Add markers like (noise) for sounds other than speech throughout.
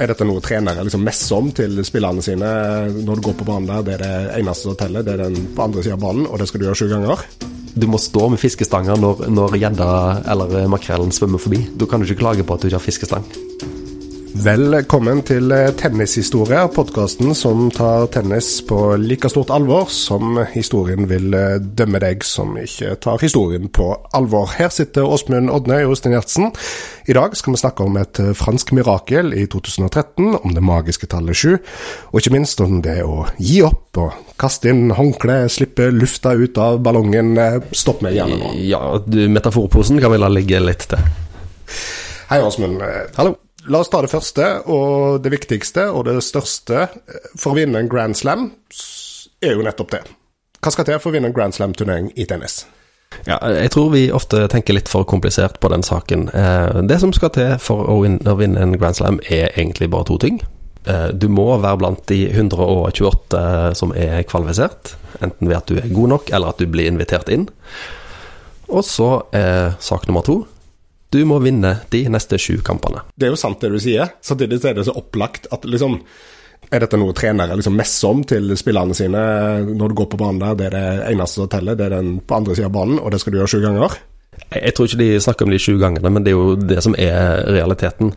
Er dette noe trenere liksom messer om til spillerne sine når du går på banen der? Det er det eneste som teller, det er den på andre sida av banen, og det skal du gjøre sju ganger? Du må stå med fiskestanger når gjedda eller makrellen svømmer forbi. Da kan du ikke klage på at du ikke har fiskestang. Velkommen til Tennishistorie, podkasten som tar tennis på like stort alvor som historien vil eh, dømme deg som ikke tar historien på alvor. Her sitter Åsmund Odne Jostein Gjertsen. I dag skal vi snakke om et eh, fransk mirakel i 2013, om det magiske tallet sju, og ikke minst om det å gi opp og kaste inn håndkle, slippe lufta ut av ballongen. Eh, Stopp meg gjerne nå. Ja, du, metaforposen kan vi la ligge litt til. Hei, Åsmund. Hallo. La oss ta det første og det viktigste og det største. For å vinne en Grand Slam er jo nettopp det. Hva skal til for å vinne en Grand Slam-turnering i tennis? Ja, jeg tror vi ofte tenker litt for komplisert på den saken. Eh, Det som skal til for å vinne en Grand Slam, er egentlig bare to ting. Eh, Du må være blant de 128 som er kvalifisert, enten ved at du er god nok, eller at du blir invitert inn. Og så er sak nummer to du må vinne de neste sju kampene. Det er jo sant det du sier. Samtidig er det så opplagt at liksom Er dette noe trenere liksom messer om til spillerne sine når du går på banen der? Det er det eneste som teller, det er den på andre sida av banen, og det skal du gjøre sju ganger? Jeg tror ikke de snakker om de sju gangene, men det er jo det som er realiteten.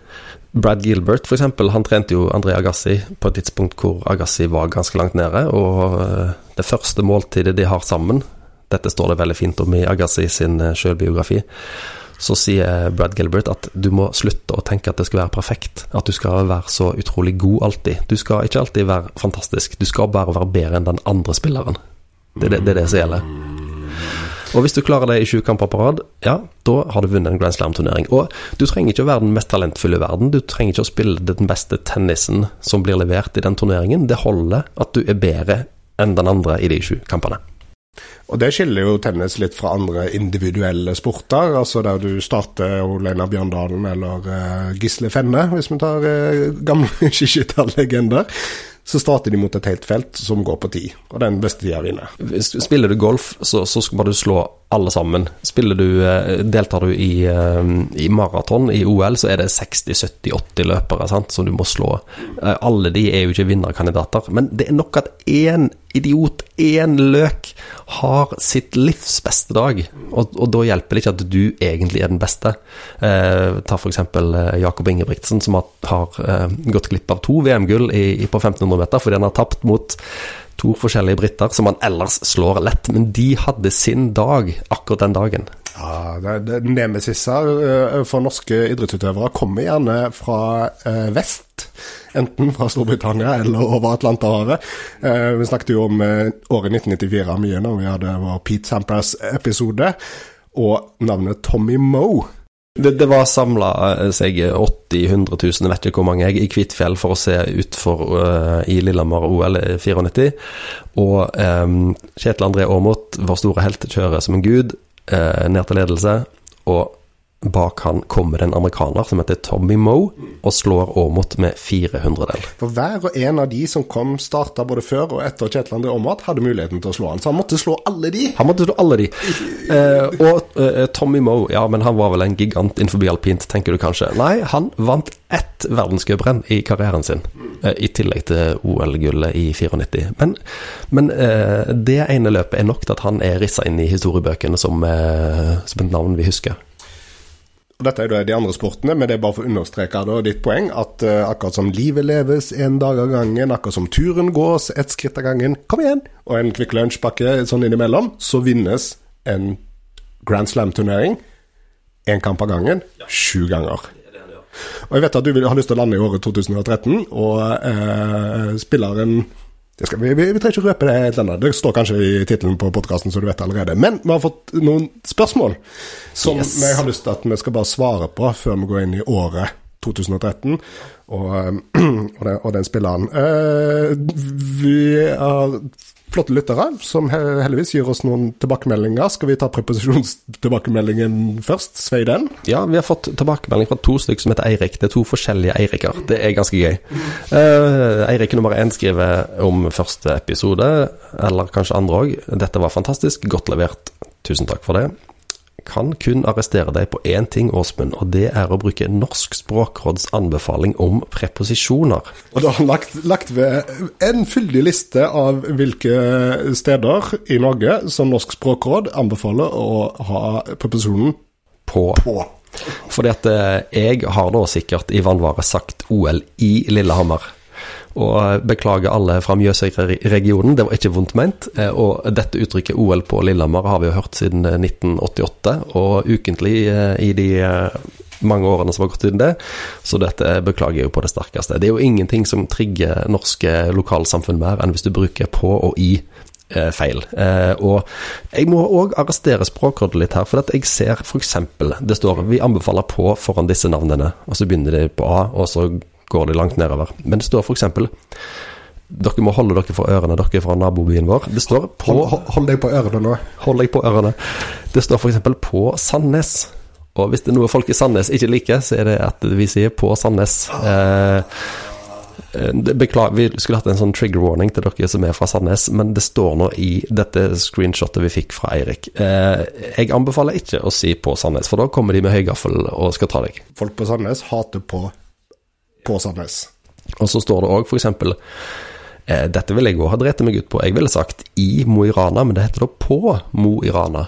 Brad Gilbert, f.eks., han trente jo André Agassi på et tidspunkt hvor Agassi var ganske langt nede, og eh, det første måltidet de har sammen, dette står det veldig fint om i Agassi sin sjølbiografi. selvbiografi, så sier Brad Gilbert at du må slutte å tenke at det skal være perfekt, at du skal være så utrolig god alltid. Du skal ikke alltid være fantastisk, du skal bare være bedre enn den andre spilleren. Det er det, det, er det som gjelder. Og hvis du klarer det i sju kamper på rad, ja, da har du vunnet en Grand Slam-turnering. Og du trenger ikke å være den mest talentfulle i verden, du trenger ikke å spille den beste tennisen som blir levert i den turneringen. Det holder at du er bedre enn den andre i de sju kampene. Og det skiller jo tennis litt fra andre individuelle sporter, altså der du starter Olena Bjørndalen eller eh, Gisle Fenne, hvis vi tar uh, gamle (laughs) skiskytterlegender. Så starter de mot et helt felt som går på ti, og den beste tida vinner. Spiller du golf, så, så skal bare du slå alle sammen. Spiller du, eh, deltar du i, eh, i maraton i OL, så er det 60-70-80 løpere sant, som du må slå. Eh, Alle de er jo ikke vinnerkandidater, men det er nok at én idiot, én løk, har sitt livs beste dag. Og, og da hjelper det ikke at du egentlig er den beste. Eh, ta f.eks. Jakob Ingebrigtsen, som har, har gått glipp av to VM-gull på 1500 meter fordi han har tapt mot to forskjellige briter som han ellers slår lett, men de hadde sin dag akkurat den dagen. Ja, det, det, Nemesisser eh, for norske idrettsutøvere kommer gjerne fra eh, vest. Enten fra Storbritannia eller over Atlanterhavet. Eh, vi snakket jo om eh, året 1994 mye når vi hadde vår Pete Sampras-episode. Og navnet Tommy Moe. Det, det var samla seg 80 100 000, vet ikke hvor mange, jeg, i Kvitfjell for å se utfor uh, i Lillehammer-OL i 94. Og um, Kjetil André Aamodt, vår store helt, kjører som en gud uh, ned til ledelse. Og bak han kommer en amerikaner som heter Tommy Moe, og slår Aamodt med 400-del. For hver og en av de som kom starta både før og etter Kjetil André Aamodt, hadde muligheten til å slå han. Så han måtte slå alle de. Han måtte slå alle de. Eh, og eh, Tommy Moe, ja, men han var vel en gigant innenfor alpint, tenker du kanskje. Nei, han vant ett verdenscuprenn i karrieren sin, eh, i tillegg til OL-gullet i 94. Men, men eh, det ene løpet er nok til at han er rissa inn i historiebøkene som, eh, som et navn vi husker. Og Dette er da de andre sportene, men det er bare for å understreke da ditt poeng at uh, akkurat som livet leves en dag av gangen, akkurat som turen gås ett skritt av gangen, kom igjen, og en Kvikk Lunsj-pakke sånn innimellom, så vinnes en Grand Slam-turnering én kamp av gangen sju ganger. Og jeg vet at du vil, har lyst til å lande i året 2013, og eh, spilleren skal, vi, vi, vi trenger ikke røpe det helt ennå. Det står kanskje i tittelen på podkasten, så du vet det allerede. Men vi har fått noen spørsmål som Yes. jeg har lyst til at vi skal bare svare på før vi går inn i året 2013 og, (clears throat) og, den, og den spilleren. Uh, vi har flotte lyttere som heldigvis gir oss noen tilbakemeldinger. Skal vi ta preposisjonstilbakemeldingen først? Svei den. Ja, vi har fått tilbakemelding fra to stykker som heter Eirik. Det er to forskjellige Eiriker. Det er ganske gøy. Uh, Eirik nummer én skriver om første episode, eller kanskje andre òg. Dette var fantastisk. Godt levert. Tusen takk for det. Kan kun arrestere deg på én ting, Åsmund, og det er å bruke Norsk språkråds anbefaling om preposisjoner. Og da har han lagt, lagt ved en fyldig liste av hvilke steder i Norge som Norsk språkråd anbefaler å ha preposisjonen På. på. Fordi at eh, jeg har da sikkert i vannvare sagt OL i Lillehammer. Og beklager alle fra Mjøsøy-regionen, det var ikke vondt ment. Eh, Og dette uttrykket OL på Lillehammer har vi jo hørt siden eh, 1988, og ukentlig eh, i de eh, mange årene som har gått siden det. Så dette beklager jeg jo på det sterkeste. Det er jo ingenting som trigger norske lokalsamfunn mer enn hvis du bruker på og i eh, feil. Eh, og jeg må òg arrestere Språkrådet litt her, for at jeg ser f.eks. det står vi anbefaler på foran disse navnene, og så begynner de på A, og så går de langt nedover. Men det står f.eks. Dere må holde dere for ørene, dere fra nabobyen vår. Det står på Hold, hold, hold deg på ørene nå. Hold deg på ørene. Det står f.eks. på Sandnes. Og hvis det er noe folk i Sandnes ikke liker, så er det at vi sier på Sandnes. Eh, eh, Beklager, vi skulle hatt en sånn trigger warning til dere som er fra Sandnes, men det står nå i dette screenshotet vi fikk fra Eirik. Eh, jeg anbefaler ikke å si på Sandnes, for da kommer de med høygaffel og skal ta deg. Folk på Sandnes hater på på Sandnes. Og så står det òg f.eks. Eh, dette vil jeg òg ha drept meg ut på. Jeg ville sagt i Mo i Rana, men det heter da på Mo i Rana.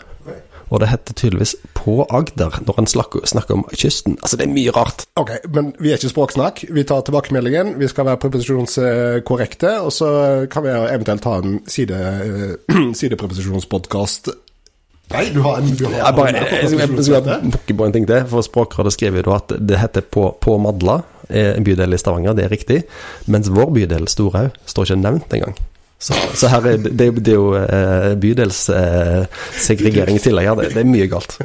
Og det heter tydeligvis på Agder, når en snakker, snakker om kysten. Altså, det er mye rart. Ok, men vi er ikke språksnakk. Vi tar tilbakemeldingen. Vi skal være preposisjonskorrekte, og så kan vi eventuelt ha en side, eh, sidepreposisjonspodkast. Nei, du har en du har Jeg, bare, en jeg, jeg, jeg, jeg, preposisjonsrette. bukke på en ting til, for Språkrådet skriver jo at det heter på, på Madla, eh, en bydel i Stavanger, det er riktig, mens vår bydel, Storhaug, står ikke nevnt engang. Så, så her er, det, det er jo eh, bydelssegregering i tillegg her, det, det er mye galt. (laughs)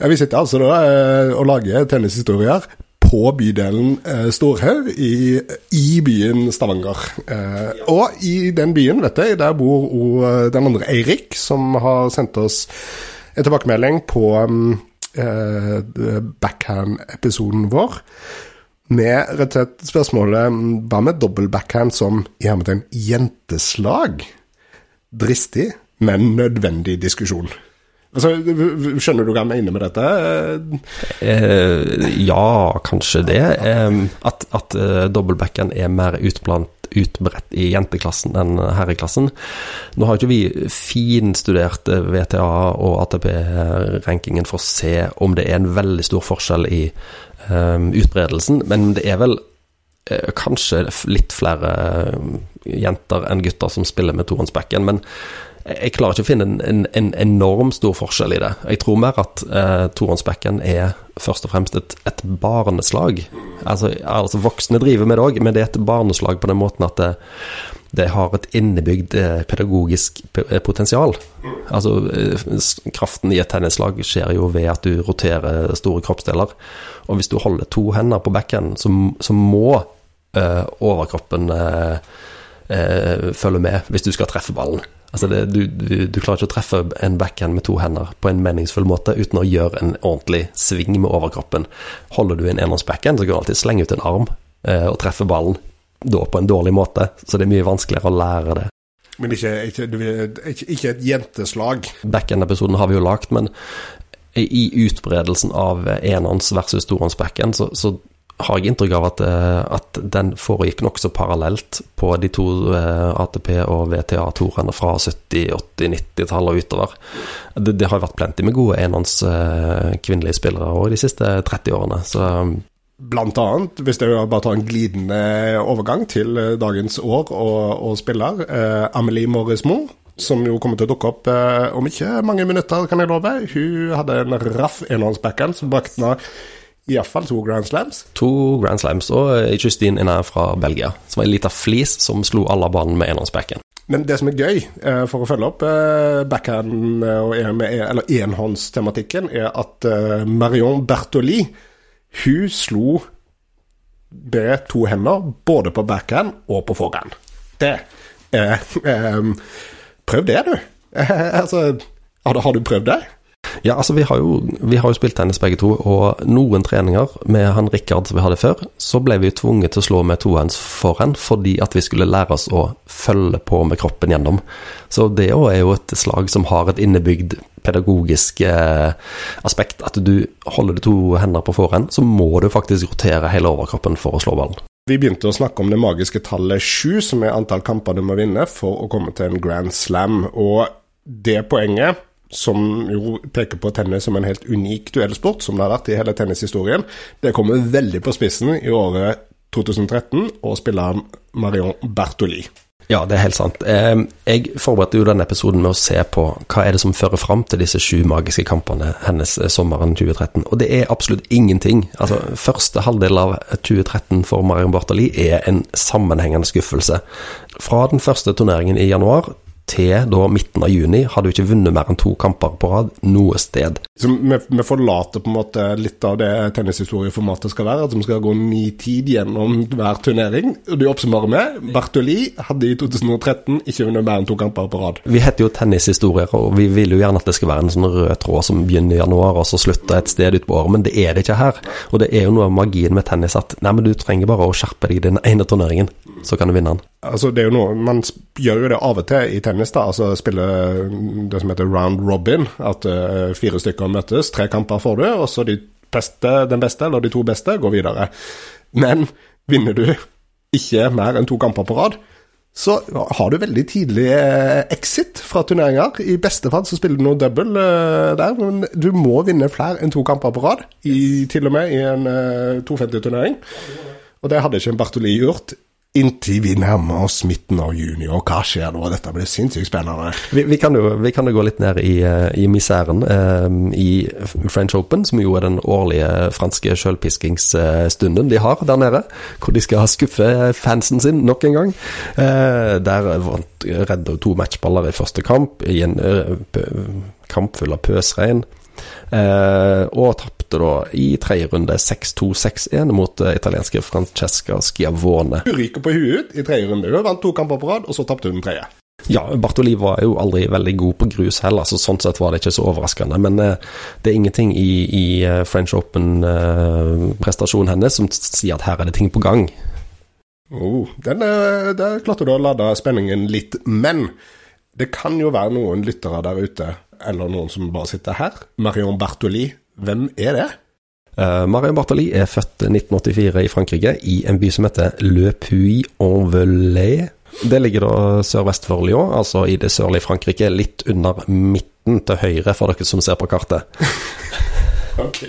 Ja, vi sitter altså da eh, og lager tennishistorier på bydelen eh, Storhaug i, i byen Stavanger. Eh, og i den byen, vet jeg, der bor den andre Eirik, som har sendt oss en tilbakemelding på um, eh, backhand-episoden vår. Med rett og slett spørsmålet hva med dobbel backhand som i hermetegn jenteslag? Dristig, men nødvendig diskusjon. Altså, skjønner du hva jeg mener med dette? Eh, ja, kanskje det. Eh, at at eh, dobbeltbacken er mer utblant, utbredt i jenteklassen enn herreklassen. Nå har ikke vi finstudert VTA og ATP-rankingen for å se om det er en veldig stor forskjell i um, utbredelsen, men det er vel eh, kanskje litt flere eh, jenter enn gutter som spiller med tohåndsbacken, men jeg klarer ikke å finne en, en, en enorm stor forskjell i det. Jeg tror mer at eh, tohåndsbacken er først og fremst et, et barneslag. Altså, altså voksne driver med det òg, men det er et barneslag på den måten at det, det har et innebygd eh, pedagogisk eh, potensial. Altså, eh, kraften i et tennislag skjer jo ved at du roterer store kroppsdeler. Og hvis du holder to hender på backen, så, så må overkroppen eh, eh, følge med hvis du skal treffe ballen. Altså det, du, du, du klarer ikke å treffe en backhand med to hender på en meningsfull måte uten å gjøre en ordentlig sving med overkroppen. Holder du en enhåndsbackhand, så kan du alltid slenge ut en arm eh, og treffe ballen, da på en dårlig måte. Så det er mye vanskeligere å lære det. Men ikke, ikke, ikke, et jenteslag. Backhand-episoden har vi jo lagt, men i utbredelsen av enhånds versus tohåndsbackhand, så, så har jeg inntrykk av at, eh, at den foregikk nokså parallelt på de to eh, ATP- og VTA-torene fra 70-, 80-, 90-tallet og utover. Det, det har vært plenty med gode enhånds eh, kvinnelige spillere òg de siste 30 årene, så Blant annet, hvis jeg bare tar en glidende overgang til dagens år og, og spiller, eh, Amelie Morrismo, som jo kommer til å dukke opp eh, om ikke mange minutter, kan jeg love. Hun hadde en raff enhåndsbackhand som brakte iallfall to Grand Slams. to Grand Slams og eh, Justine Inner fra Belgia, som var en liten flis som slo alle banen med enhåndsbacken. Men det som er gøy, eh, for å følge opp eh, backhand eh, eller enhåndstematikken, er at eh, Marion Bertoli hun slo med to hender både på backhand og på forehand. Det eh, (laughs) eh, Prøv det, du. Eh, (laughs) altså, har du prøvd det? Ja, altså vi har, jo, vi har jo spilt tennis begge to, og noen treninger med han Rikard som vi hadde før, så ble vi tvunget til å slå med tohands foran fordi at vi skulle lære oss å følge på med kroppen gjennom. Så det òg er jo et slag som har et innebygd pedagogisk eh, aspekt. At du holder de to hendene på forhånd, så må du faktisk rotere hele overkroppen for å slå ballen. Vi begynte å snakke om det magiske tallet sju, som er antall kamper du må vinne for å komme til en grand slam. Og det poenget som jo peker på tennis som en helt unik duellsport, som det har vært i hele tennishistorien, det kommer veldig på spissen i året 2013 og spilleren Marion Bertoli. Ja, det er helt sant. Jeg forberedte jo denne episoden med å se på hva er det som fører fram til disse sju magiske kampene hennes eh, sommeren 2013, og det er absolutt ingenting. Altså, Første halvdel av 2013 for Marion Bartali er en sammenhengende skuffelse. Fra den første turneringen i januar til da midten av juni hadde hun ikke vunnet mer enn to kamper på rad noe sted. Så vi, vi forlater på en måte litt av det tennishistorieformatet skal være, at vi skal gå ni tid gjennom hver turnering. Og du oppsummerer med Bertoli hadde i 2013 ikke vunnet mer enn to kamper på rad. Vi heter jo tennishistorier, og vi vil jo gjerne at det skal være en sånn rød tråd som begynner i januar og så slutter et sted utpå året, men det er det ikke her. Og det er jo noe av magien med tennis at nei, men du trenger bare å skjerpe deg i den ene turneringen, så kan du vinne den. Altså, det er jo noe, Man gjør jo det av og til i tennis, da, altså spille det som heter round robin. At uh, fire stykker møtes, tre kamper får du, og så de beste, den beste eller de to beste går videre. Men vinner du ikke mer enn to kamper på rad, så har du veldig tidlig eh, exit fra turneringer. I beste fall så spiller du noe double uh, der, men du må vinne flere enn to kamper på rad, i, til og med i en uh, 250-turnering. Og det hadde ikke en Bartoli gjort Inntil vi nærmer oss midten av juni, og hva skjer da? Dette blir sinnssykt spennende. Vi, vi, kan, jo, vi kan, jo, gå litt ned i, eh, i miseren eh, i French Open, som jo er den årlige franske sjølpiskingsstunden de har der nede. Hvor de skal skuffe fansen sin nok en gang. Eh, der vant redda to matchballer i første kamp, i en kamp full av pøsregn. Eh, og tapte da i tredje runde 6-2-6-1 mot uh, italienske Francesca Schiavone. Hun ryker på huet ut i tredje runde. Hun vant to kamper på rad, og så tapte hun den tredje. Ja, Bartoli var jo aldri veldig god på grus heller, så sånn sett var det ikke så overraskende. Men eh, det er ingenting i, i eh, French Open-prestasjonen eh, hennes som sier at her er det ting på gang. Oh, den, der klarte du å lade spenningen litt. Men det kan jo være noen lyttere der ute eller noen som bare sitter her. Marion Bartoli, hvem er det? Uh, Marion Bartoli er født 1984 i Frankrike, i en by som heter Le Puy-en-Velay. Det ligger da sørvest for Lyon, altså i det sørlige Frankrike, litt under midten til høyre for dere som ser på kartet. (laughs) ok.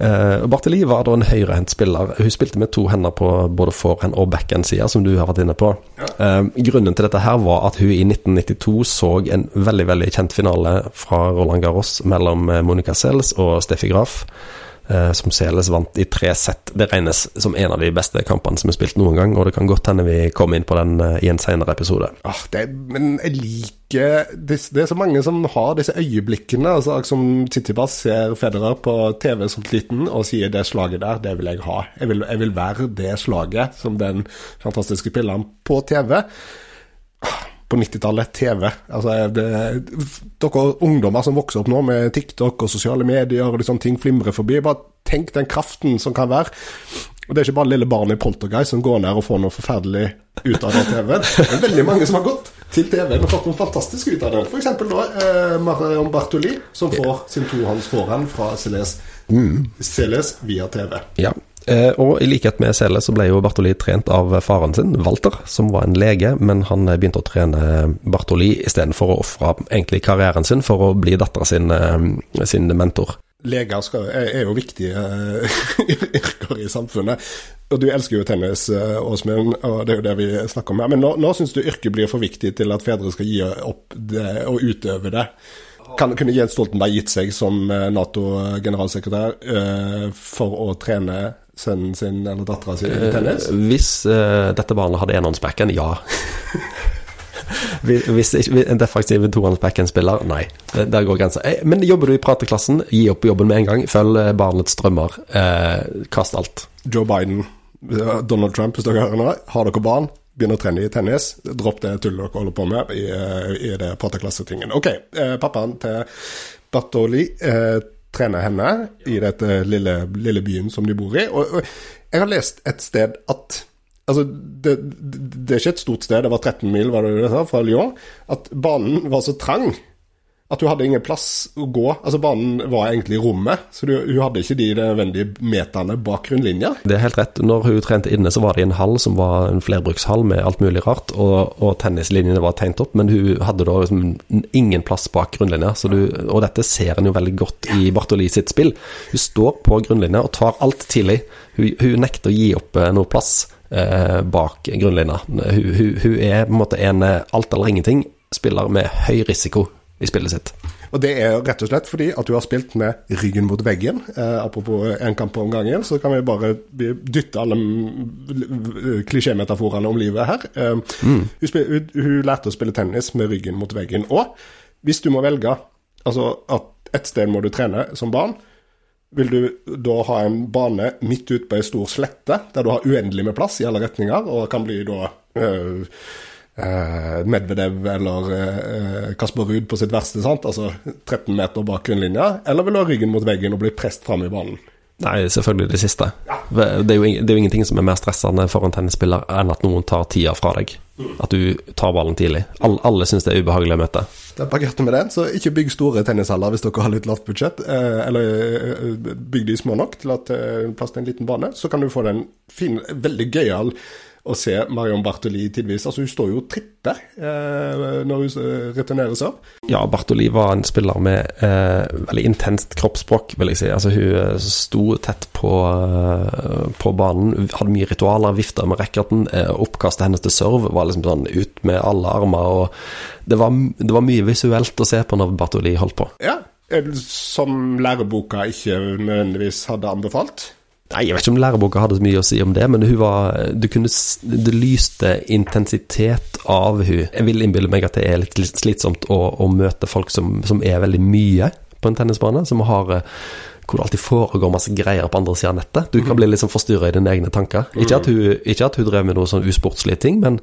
Uh, Barteli var da en høyrehendt spiller. Hun spilte med to hender på både forehand og backhand-sida, som du har vært inne på. Uh, grunnen til dette her var at hun i 1992 så en veldig veldig kjent finale fra Roland Garros mellom eh, Monica Sells og Steffi Graf. Eh, som Seles vant i tre sett. Det regnes som en av de beste kampene som er spilt noen gang, og det kan godt hende vi kommer inn på den eh, i en senere episode. Ah, det, men jeg liker det, det, er så mange som har disse øyeblikkene. altså Som Tsitsipas ser Federer på TV som liten og sier 'det slaget der, det vil jeg ha'. Jeg vil, jeg vil være det slaget som den fantastiske pilleren på TV. Ah, på 90-tallet, TV. Altså, det, dere ungdommer som vokser opp nå med TikTok og sosiale medier og sånne ting flimrer forbi, bare tenk den kraften som kan være. Og Det er ikke bare lille barnet i Poltergeist som går ned og får noe forferdelig ut av den TV-en. Det er veldig mange som har gått til TV-en og fått noe fantastisk ut av den. F.eks. da eh, Marion Bartoli, som får sin tohånds forhånd fra Celes, mm. Via TV. Ja, Eh, og i likhet med Sele så ble jo Bartoli trent av faren sin, Walter, som var en lege, men han begynte å trene Bartoli istedenfor å ofre karrieren sin for å bli dattera sin, eh, sin, mentor. Leger skal, er, jo viktige (laughs) yrker i samfunnet. Og du elsker jo tennis, Åsmund, og det er jo det vi snakker om her. Men nå, nå syns du yrket blir for viktig til at fedre skal gi opp det og utøve det. Kan, kunne Jens Stoltenberg gitt seg som Nato-generalsekretær uh, for å trene sønnen sin eller dattera si i tennis? Uh, hvis uh, dette barnet hadde enhåndsbacken, ja. (laughs) hvis en defensiv tohåndsbacken-spiller, nei. Der går grensa. Eh, men jobber du i prateklassen, gi opp jobben med en gang. Følg barnets drømmer. Eh, kast alt. Joe Biden, Donald Trump, hvis dere hører nå, har dere barn? Begynn å trene i tennis. Dropp det tullet dere holder på med i, eh, i det prateklassetingen. Ok, eh, pappaen til Bartoli eh, trener henne i dette lille, lille, byen som de bor i. Og, og jeg har lest et sted at Altså, det, det, er ikke et stort sted, det var 13 mil var det det fra Lyon. At banen var så trang at hun hadde ingen plass å gå. Altså Banen var egentlig i rommet, så hun hadde ikke de nødvendige meterne bak grunnlinja. Det er helt rett. Når hun trente inne, så var det i en hall som var en flerbrukshall med alt mulig rart, og, og tennislinjene var tegnet opp, men hun hadde da liksom ingen plass bak grunnlinja. Du, og dette ser en jo veldig godt i Bartoli sitt spill. Hun står på grunnlinja og tar alt tidlig. Hun, hun nekter å gi opp eh, noe plass eh, bak grunnlinja. Hun, hun, hun, er på en måte en eh, alt eller ingenting spiller med høy risiko i spillet sitt. Og det er rett og slett fordi at du har spilt med ryggen mot veggen. Eh, apropos én kamp om gangen, så kan vi bare dytte alle klisjémetaforene om livet her. Eh, mm. hun, spil, hun, hun, lærte å spille tennis med ryggen mot veggen. Og hvis du må velge altså at et sted må du trene som barn, vil du da ha en bane midt ute på ei stor slette, der du har uendelig med plass i alle retninger, og kan bli da øh, eh, Medvedev eller eh, Kasper Ruud på sitt verste, sant? altså 13 meter bak grunnlinja, eller vil du ha ryggen mot veggen og bli prest fram i banen? Nei, selvfølgelig det siste. Ja. Det, er jo, det, er jo, ingenting som er mer stressende for en tennisspiller enn at noen tar tida fra deg. Mm. At du tar ballen tidlig. All, alle syns det er ubehagelig å møte. Det er parkert med den, så ikke bygg store tennishaller hvis dere har litt lavt budsjett. Eh, eller eh, bygg de små nok til at det eh, plass til en liten bane. Så kan du få den fin, veldig gøyal å se Marion Bartoli tidvis. Altså, hun står jo og tripper eh, når hun returnerer returneres av. Ja, Bartoli var en spiller med eh, veldig intenst kroppsspråk, vil jeg si. Altså, hun eh, sto tett på, uh, på banen, hadde mye ritualer, vifta med racketen. Eh, oppkastet hennes til serve var liksom sånn ut med alle armer. og det var, det var mye visuelt å se på når Bartoli holdt på. Ja, som læreboka ikke nødvendigvis hadde anbefalt. Nei, Jeg vet ikke om læreboka hadde så mye å si om det, men hun var, du kunne, det lyste intensitet av hun. Jeg vil innbille meg at det er litt slitsomt å, å møte folk som, som, er veldig mye på en tennisbane. Som har eh, hvor det alltid foregår masse greier på andre sida av nettet. Du kan bli litt sånn forstyrra i dine egne tanker. Ikke at, hun, ikke at hun drev med noe sånn usportslige ting, men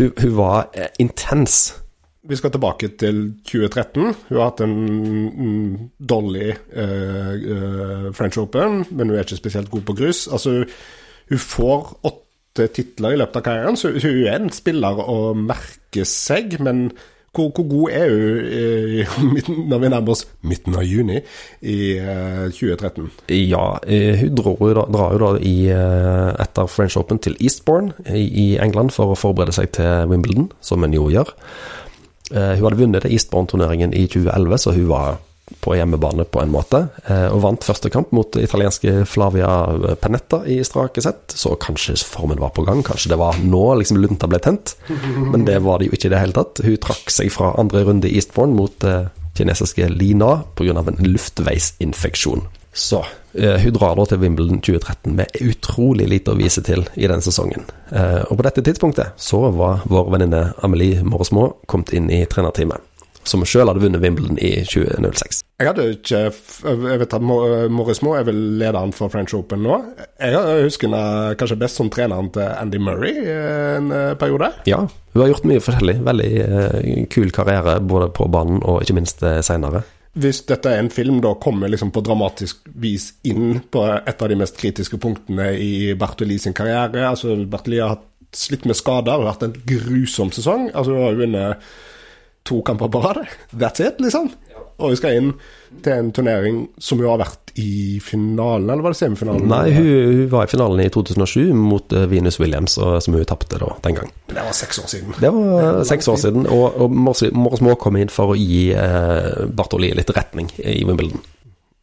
hun, hun var eh, intens vi skal tilbake til 2013. Hun har hatt en dårlig uh, uh, French Open, men hun er ikke spesielt god på grus. Altså, hun får åtte titler i løpet av karrieren, så hun er en spiller å merke seg. Men hvor, hvor god er hun i, når vi nærmer oss midten av juni i uh, 2013? Ja, hun drar jo da, drar jo da i, etter French Open til Eastbourne i, i England for å forberede seg til Wimbledon, som en jo gjør. Eh, hun hadde vunnet Eastbourne-turneringen i 2011, så hun var på hjemmebane på en måte, eh, og vant første kamp mot italienske Flavia Penetta i strake sett. Så kanskje formen var på gang, kanskje det var nå liksom lunta ble tent. Men det var det jo ikke i det hele tatt. Hun trakk seg fra andre runde i Eastbourne mot eh, kinesiske Lina pga. en luftveisinfeksjon. Så eh, hun drar da til Wimbledon 2013 med utrolig lite å vise til i den sesongen. Eh, og på dette tidspunktet så var vår venninne Amelie Moresmo kommet inn i trenerteamet. Som sjøl hadde vunnet Wimbledon i 2006. Jeg hadde ikke Jeg vet at Morrismo er vel lederen for French Open nå. Jeg husker henne kanskje best som treneren til Andy Murray en eh, periode. Ja, hun har gjort mye forskjellig. Veldig kul karriere både på banen og ikke minst seinere hvis dette er en film, da kommer liksom på dramatisk vis inn på et av de mest kritiske punktene i Bertoli sin karriere. Altså, Bertoli har slitt med skader og vært en grusom sesong. Altså, hun har vunnet to kamper på rad. That's it, liksom. Og vi skal inn til en turnering som jo har vært i finalen, eller var det semifinalen? Nei, hun, hun var i finalen i 2007 mot uh, Venus Williams, som hun tapte da, den gang. Det var seks år siden. Det var seks år siden, og, og Morris Moore kom inn for å gi eh, Bartoli litt retning i Wimbledon.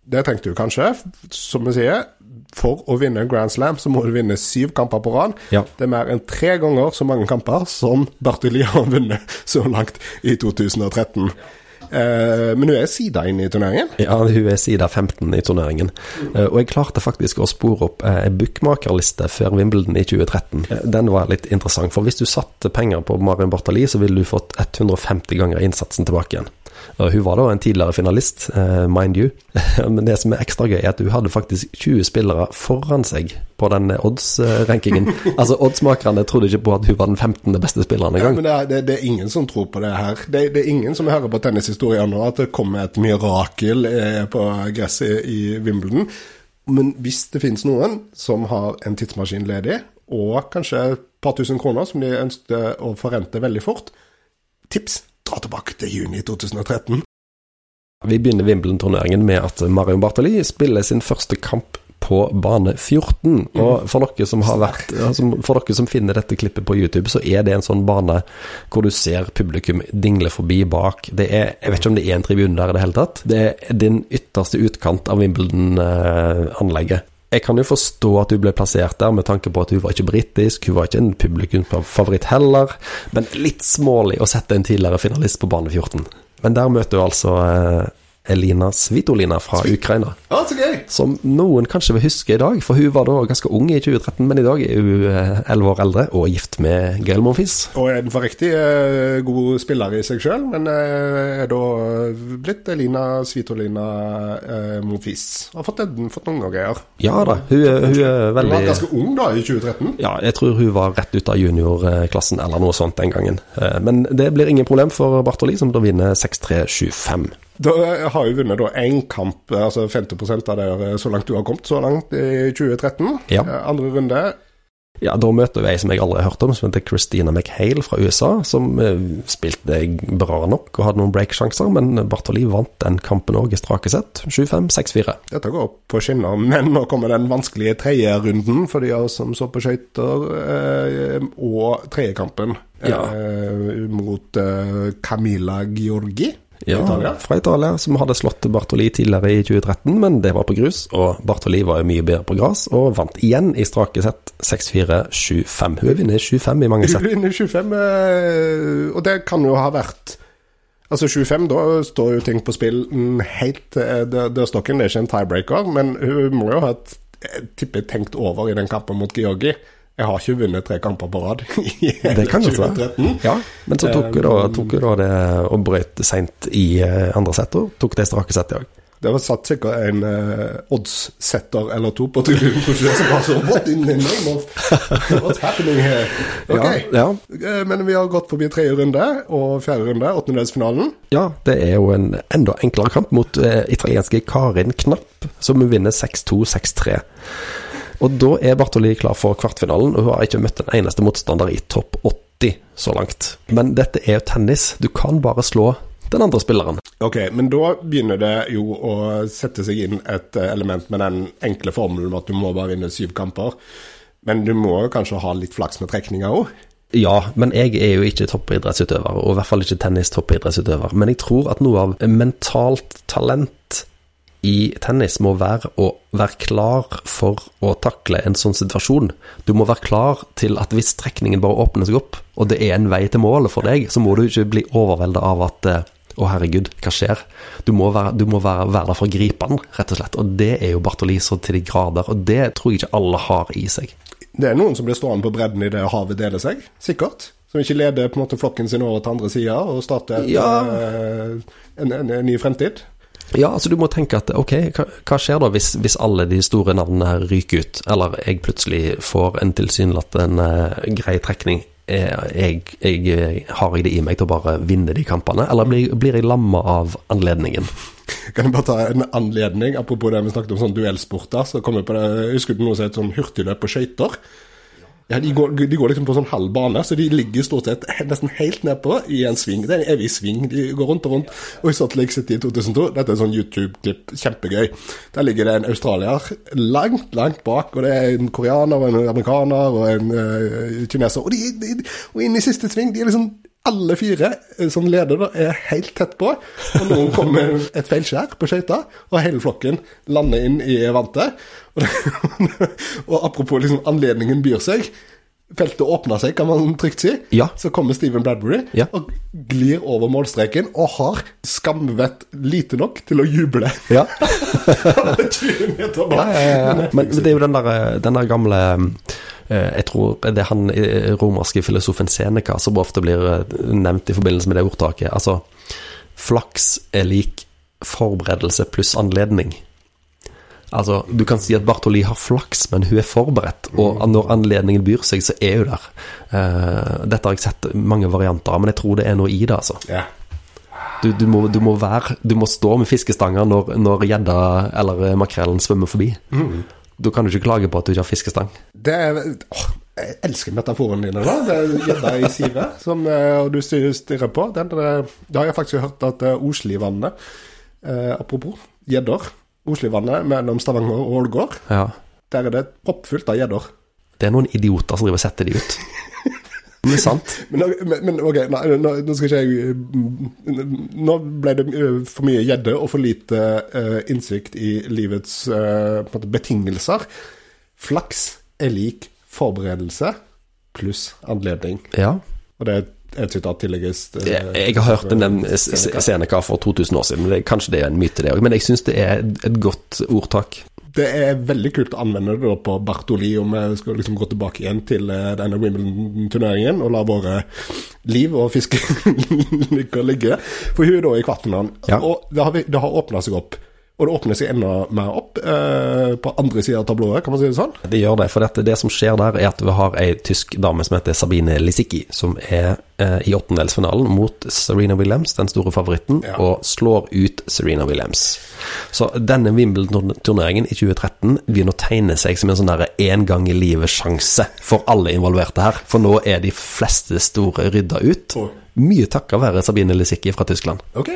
Det tenkte du kanskje. Som vi sier, for å vinne en Grand Slam så må du vinne syv kamper på rad. Ja. Det er mer enn tre ganger så mange kamper som Bartoli har vunnet så langt i 2013. Uh, men hun er sida inn i turneringen? Ja, hun er sida 15 i turneringen. Uh, og jeg klarte faktisk å spore opp uh, bookmakerliste før Wimbledon i 2013. Uh, den var litt interessant, for hvis du satte penger på Marion Bartali, så ville du fått 150 ganger innsatsen tilbake igjen. Hun var da en tidligere finalist, eh, mind you. (laughs) Men det som er ekstra gøy, er at hun hadde faktisk 20 spillere foran seg på den odds-rankingen. (laughs) altså, oddsmakerne trodde ikke på at hun var den 15. beste spilleren engang. Ja, men det er, det, det er, ingen som tror på det her. Det, det er ingen som hører på tennishistorien nå, at det kommer et mirakel eh, på gresset i Wimbledon. Men hvis det finnes noen som har en tidsmaskin ledig, og kanskje et par tusen kroner som de ønsket å forrente veldig fort, tips dra tilbake til juni 2013. Vi begynner Wimbledon-turneringen med at Marion Bartoli spiller sin første kamp på bane 14. Og for dere som har vært For dere som finner dette klippet på YouTube, så er det en sånn bane hvor du ser publikum dingle forbi bak. Det er, Jeg vet ikke om det er en tribune der i det hele tatt. Det er din ytterste utkant av Wimbledon-anlegget. Jeg kan jo forstå at hun ble plassert der med tanke på at hun var ikke britisk, hun var ikke en publikumsfavoritt heller, men litt smålig å sette en tidligere finalist på bane 14. Men der møter hun altså eh, Elina Svitolina fra. Ukraina. Ja, så gøy! Som noen kanskje vil huske i dag, for hun var da ganske ung i 2013, men i dag er hun eh, elleve år eldre og gift med Gail Monfils. Og er en for riktig uh, god spiller i seg sjøl, men uh, er da blitt Elina Svitolina eh, Monfils. Har fått, den, fått noen greier. Ja da, hun, hun, er veldig Hun var ganske ung da, i 2013? Ja, jeg tror hun var rett ut av juniorklassen eller noe sånt den gangen. Men det blir ingen problem for Bartoli, som da vinner 6-3-7-5. Da har jo vunnet én kamp, altså 50% av det så langt du har kommet så langt i 2013. Ja. Andre runde. Ja, da møter vi ei som jeg aldri har hørt om, som heter Christina McHale fra USA. Som eh, spilte bra nok og hadde noen breaksjanser, men Bartoli vant den kampen òg i strake sett. 7-5, 6-4. Dette går på skinner, men nå kommer den vanskelige tredje runden for de av oss som så på skøyter, eh, og tredjekampen Ja. eh, mot eh, Camilla Giorgi. Ja, Italia. fra Italia, som hadde slått Bartoli tidligere i 2013, men det var på grus. Og Bartoli var jo mye bedre på gress, og vant igjen i strake sett 6-4, 7-5. Hun vinner 7-5 i mange sett. Hun vinner 25, eh, og det kan jo ha vært Altså 25, da står jo ting på spill mm, helt til dørstokken. Det er ikke en tiebreaker, men hun må jo ha et, tippet tenkt over i den kampen mot Georgi. Jeg har ikke vunnet tre kamper på rad i Det kan 2013. Ja, men så tok hun da, da det og brøt seint i eh, andre sett, og tok det strake settet i dag. Det var satt sikkert en uh, oddssetter eller to på tribunen som var sånn What in the name of What's happening here? Ok, Ja, ja. men vi har gått forbi tredje runde og fjerde runde, åttendedelsfinalen. ja, det er jo en enda enklere kamp mot uh, italienske Karin Knapp, som vinner 6-2, 6-3. Og da er Bartoli klar for kvartfinalen, og hun har ikke møtt en eneste motstander i topp 80 så langt. Men dette er jo tennis, du kan bare slå den andre spilleren. Ok, men da begynner det jo å sette seg inn et eh, element med den enkle formelen at du må bare vinne syv kamper. Men du må jo kanskje ha litt flaks med trekninga òg. Ja, men jeg er jo ikke toppidrettsutøver, og i hvert fall ikke tennis-toppidrettsutøver. Men jeg tror at noe av mentalt talent i tennis må være å være klar for å takle en sånn situasjon. Du må være klar til at hvis strekningen bare åpner seg opp, og det er en vei til målet for deg, så må du ikke bli overveldet av at eh, å, herregud, hva skjer? Du må være, du må være, være der for å gripe den, rett og slett. Og det er jo Bartoli så til de grader, og det tror jeg ikke alle har i seg. Det er noen som blir stående på bredden i det havet deler seg, sikkert. Som ikke leder på en måte flokken sin over til andre sida og starter Ja. eh, en, en, en ny fremtid. Ja, altså du må tenke at ok, hva, skjer da hvis, hvis alle de store navnene her ryker ut, eller jeg plutselig får en tilsynelatende uh, grei trekning? Eh, Jeg, jeg, jeg, har jeg det i meg til å bare vinne de kampene, eller blir, blir jeg lamma av anledningen? Kan jeg bare ta en anledning, apropos det vi snakket om sånn duellsporter, så kom jeg på det, Husker du noe som het sånn hurtigløp på skøyter? Ja, de går, de går liksom på sånn halvbane, så de ligger stort sett nesten helt nedpå i en sving. Det er en evig sving. De går rundt og rundt. Og i Salt Lake City i 2002, dette er sånn YouTube-klipp, kjempegøy. Der ligger det en australier langt, langt bak, og det er en koreaner og en amerikaner og en uh, kineser. Og, de, de, og inn i siste sving, de er liksom alle fire eh, som leder da, er helt tett på, og noen (laughs) kommer et feilskjær på skøyta, og hele flokken lander inn i vantet. (laughs) Og, apropos liksom, anledningen byr seg. Feltet åpner seg, kan man trygt si. Ja. Så kommer Steven Bradbury Ja. og glir over målstreken og har skamvett lite nok til å juble. (laughs) Ja. 20 meter bak. Men det er jo den der, den der gamle eh, Jeg tror det er han eh, romerske filosofen Seneca som ofte blir eh, nevnt i forbindelse med det ordtaket. Altså, flaks er lik forberedelse pluss anledning. Altså, du kan si at Bartoli har flaks, men hun er forberedt. Og når anledningen byr seg, så er hun der. Eh, dette har jeg sett mange varianter av, men jeg tror det er noe i det, altså. Ja. Du, du, må, du, må, være, du må stå med fiskestanger når gjedda eller makrellen svømmer forbi. Da kan du ikke klage på at du ikke har fiskestang. Det er åh, Jeg elsker metaforene dine, da. Det er gjedda i sivet som eh, og du stirrer på. Den, det har jeg faktisk hørt at eh, Oslivannet eh, Apropos gjedder. Oslivannet mellom Stavanger og Ålgård. Ja. Der er det proppfullt av gjedder. Det er noen idioter som driver og setter de ut. (laughs) Det er sant. (laughs) Men, men, ok, nei, nå, nå skal ikke jeg mm, Nå ble det eh, for mye gjedde og for lite uh, innsikt i livets uh, betingelser. Flaks er lik forberedelse pluss anledning. Ja. Og det er et sitat tillegges eh, Jeg, har hørt den nevne Seneca for 2000 år siden. men det, Kanskje det er en myte, det òg. Men jeg syns det er et godt ordtak. Det er veldig kult å anvende det da på Bartoli, om vi skal liksom gå tilbake igjen til eh, denne Wimbledon-turneringen og la våre liv og fiske (laughs) ligge. For hun er da i kvartfinalen. Ja. Og det har, det har åpna seg opp. Og det åpner seg enda mer opp eh, på andre sida av tablået, kan man si det sånn? Det gjør det, for dette, det som skjer der, er at vi har ei tysk dame som heter Sabine Lisicki, som er eh, i åttendelsfinalen mot Serena Williams, den store favoritten, Ja. og slår ut Serena Williams. Så denne Wimbledon-turneringen i 2013 begynner å tegne seg som en sånn derre en gang i livet-sjanse for alle involverte her. For nå er de fleste store rydda ut. Mye takket være Sabine Lisicki fra Tyskland. Ok.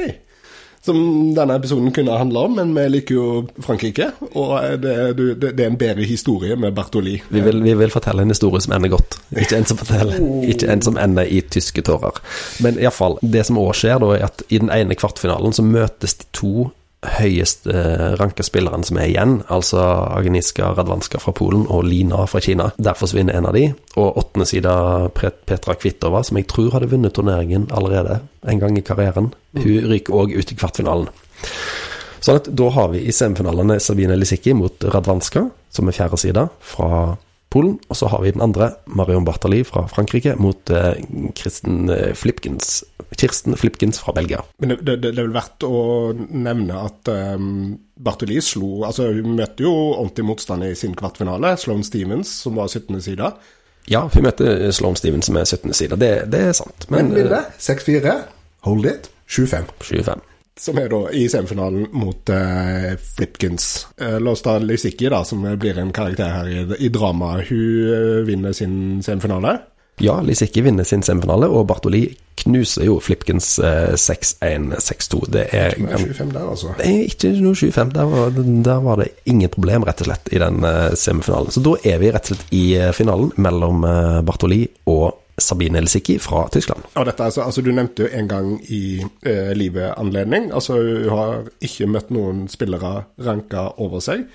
Som denne episoden kunne handle om, men vi liker jo Frankrike. Og det, det, det er en bedre historie med Bartoli. Vi vil, vi vil fortelle en historie som ender godt, ikke en som forteller, ikke en som ender i tyske tårer. Men iallfall, det som òg skjer, da, er at i den ene kvartfinalen så møtes de to høyest eh, ranka spillerne som er igjen, altså Agniska Radvanska fra Polen og Lina fra Kina. Der forsvinner en av de, og åttende sida Petra Kvitova, som jeg tror hadde vunnet turneringen allerede en gang i karrieren, hun ryker òg ut i kvartfinalen. Sånn at da har vi i semifinalene Sabine Lisicki mot Radvanska, som er fjerde side, fra Polen. Og så har vi den andre, Marion Bartali fra Frankrike, mot eh, Kristen eh, Flipkins, Kirsten Flipkins fra Belgia. Men det, det, det er vel verdt å nevne at um, Bartoli slo Altså, hun møtte jo ordentlig motstand i sin kvartfinale. Sloane Stevens, som var 17. side. Ja, hun møtte Sloane Stevens, er 17. side. Det, det er sant. Men Men, bildet 6-4. Hold it. 7-5. eh, 25. Som er da i semifinalen mot uh, Flipkins. Uh, la oss ta Lisicki, da, som blir en karakter her i, i dramaet. Hun uh, vinner sin semifinale. Ja, Lisicki vinner sin semifinale, og Bartoli knuser jo Flipkins eh, 6-1-6-2. Det er ikke noe 7-5 der, altså. Det er ikke noe 25. Der var, der var det ingen problem, rett og slett, i den eh, semifinalen. Så da er vi rett og slett i eh, finalen mellom eh, Bartoli og Sabine Lisicki fra Tyskland. Og dette, altså, altså, du nevnte jo en gang i eh, livet anledning. Altså, hun har ikke møtt noen spillere ranka over seg.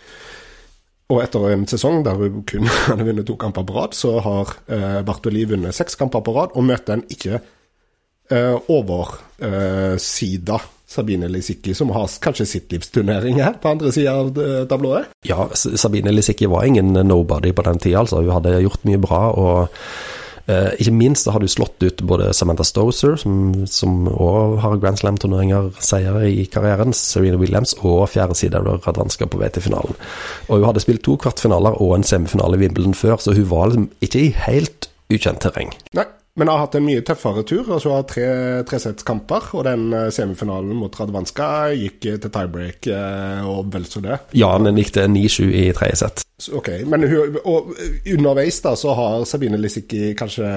Og etter en sesong der hun kun (laughs) hadde vunnet to kamper på rad, så har eh, Bartoli vunnet seks kamper på rad, og møter en ikke eh, oversida Sabine Lisicki, som har kanskje sitt livs turnering her på andre sida av eh, tablået. Ja, Sabine Lisicki var ingen nobody på den tida, altså. Hun hadde gjort mye bra. og eh, ikke minst har du slått ut både Samantha Stoser, som, som også har Grand Slam-turneringer seier i karrieren, Serena Williams og fjerde side Radwanska på vei til finalen. Og hun hadde spilt to kvartfinaler og en semifinale i Wimbledon før, så hun var liksom ikke i helt ukjent terreng. Nei, men har hatt en mye tøffere tur. altså Har tre tresettskamper, og den eh, semifinalen mot Radvanska gikk eh, til tiebreak eh, og vel så det. Ja, den gikk til 9-7 i tredje sett. Ok, men hun, og underveis da så har Sabine Lisicki kanskje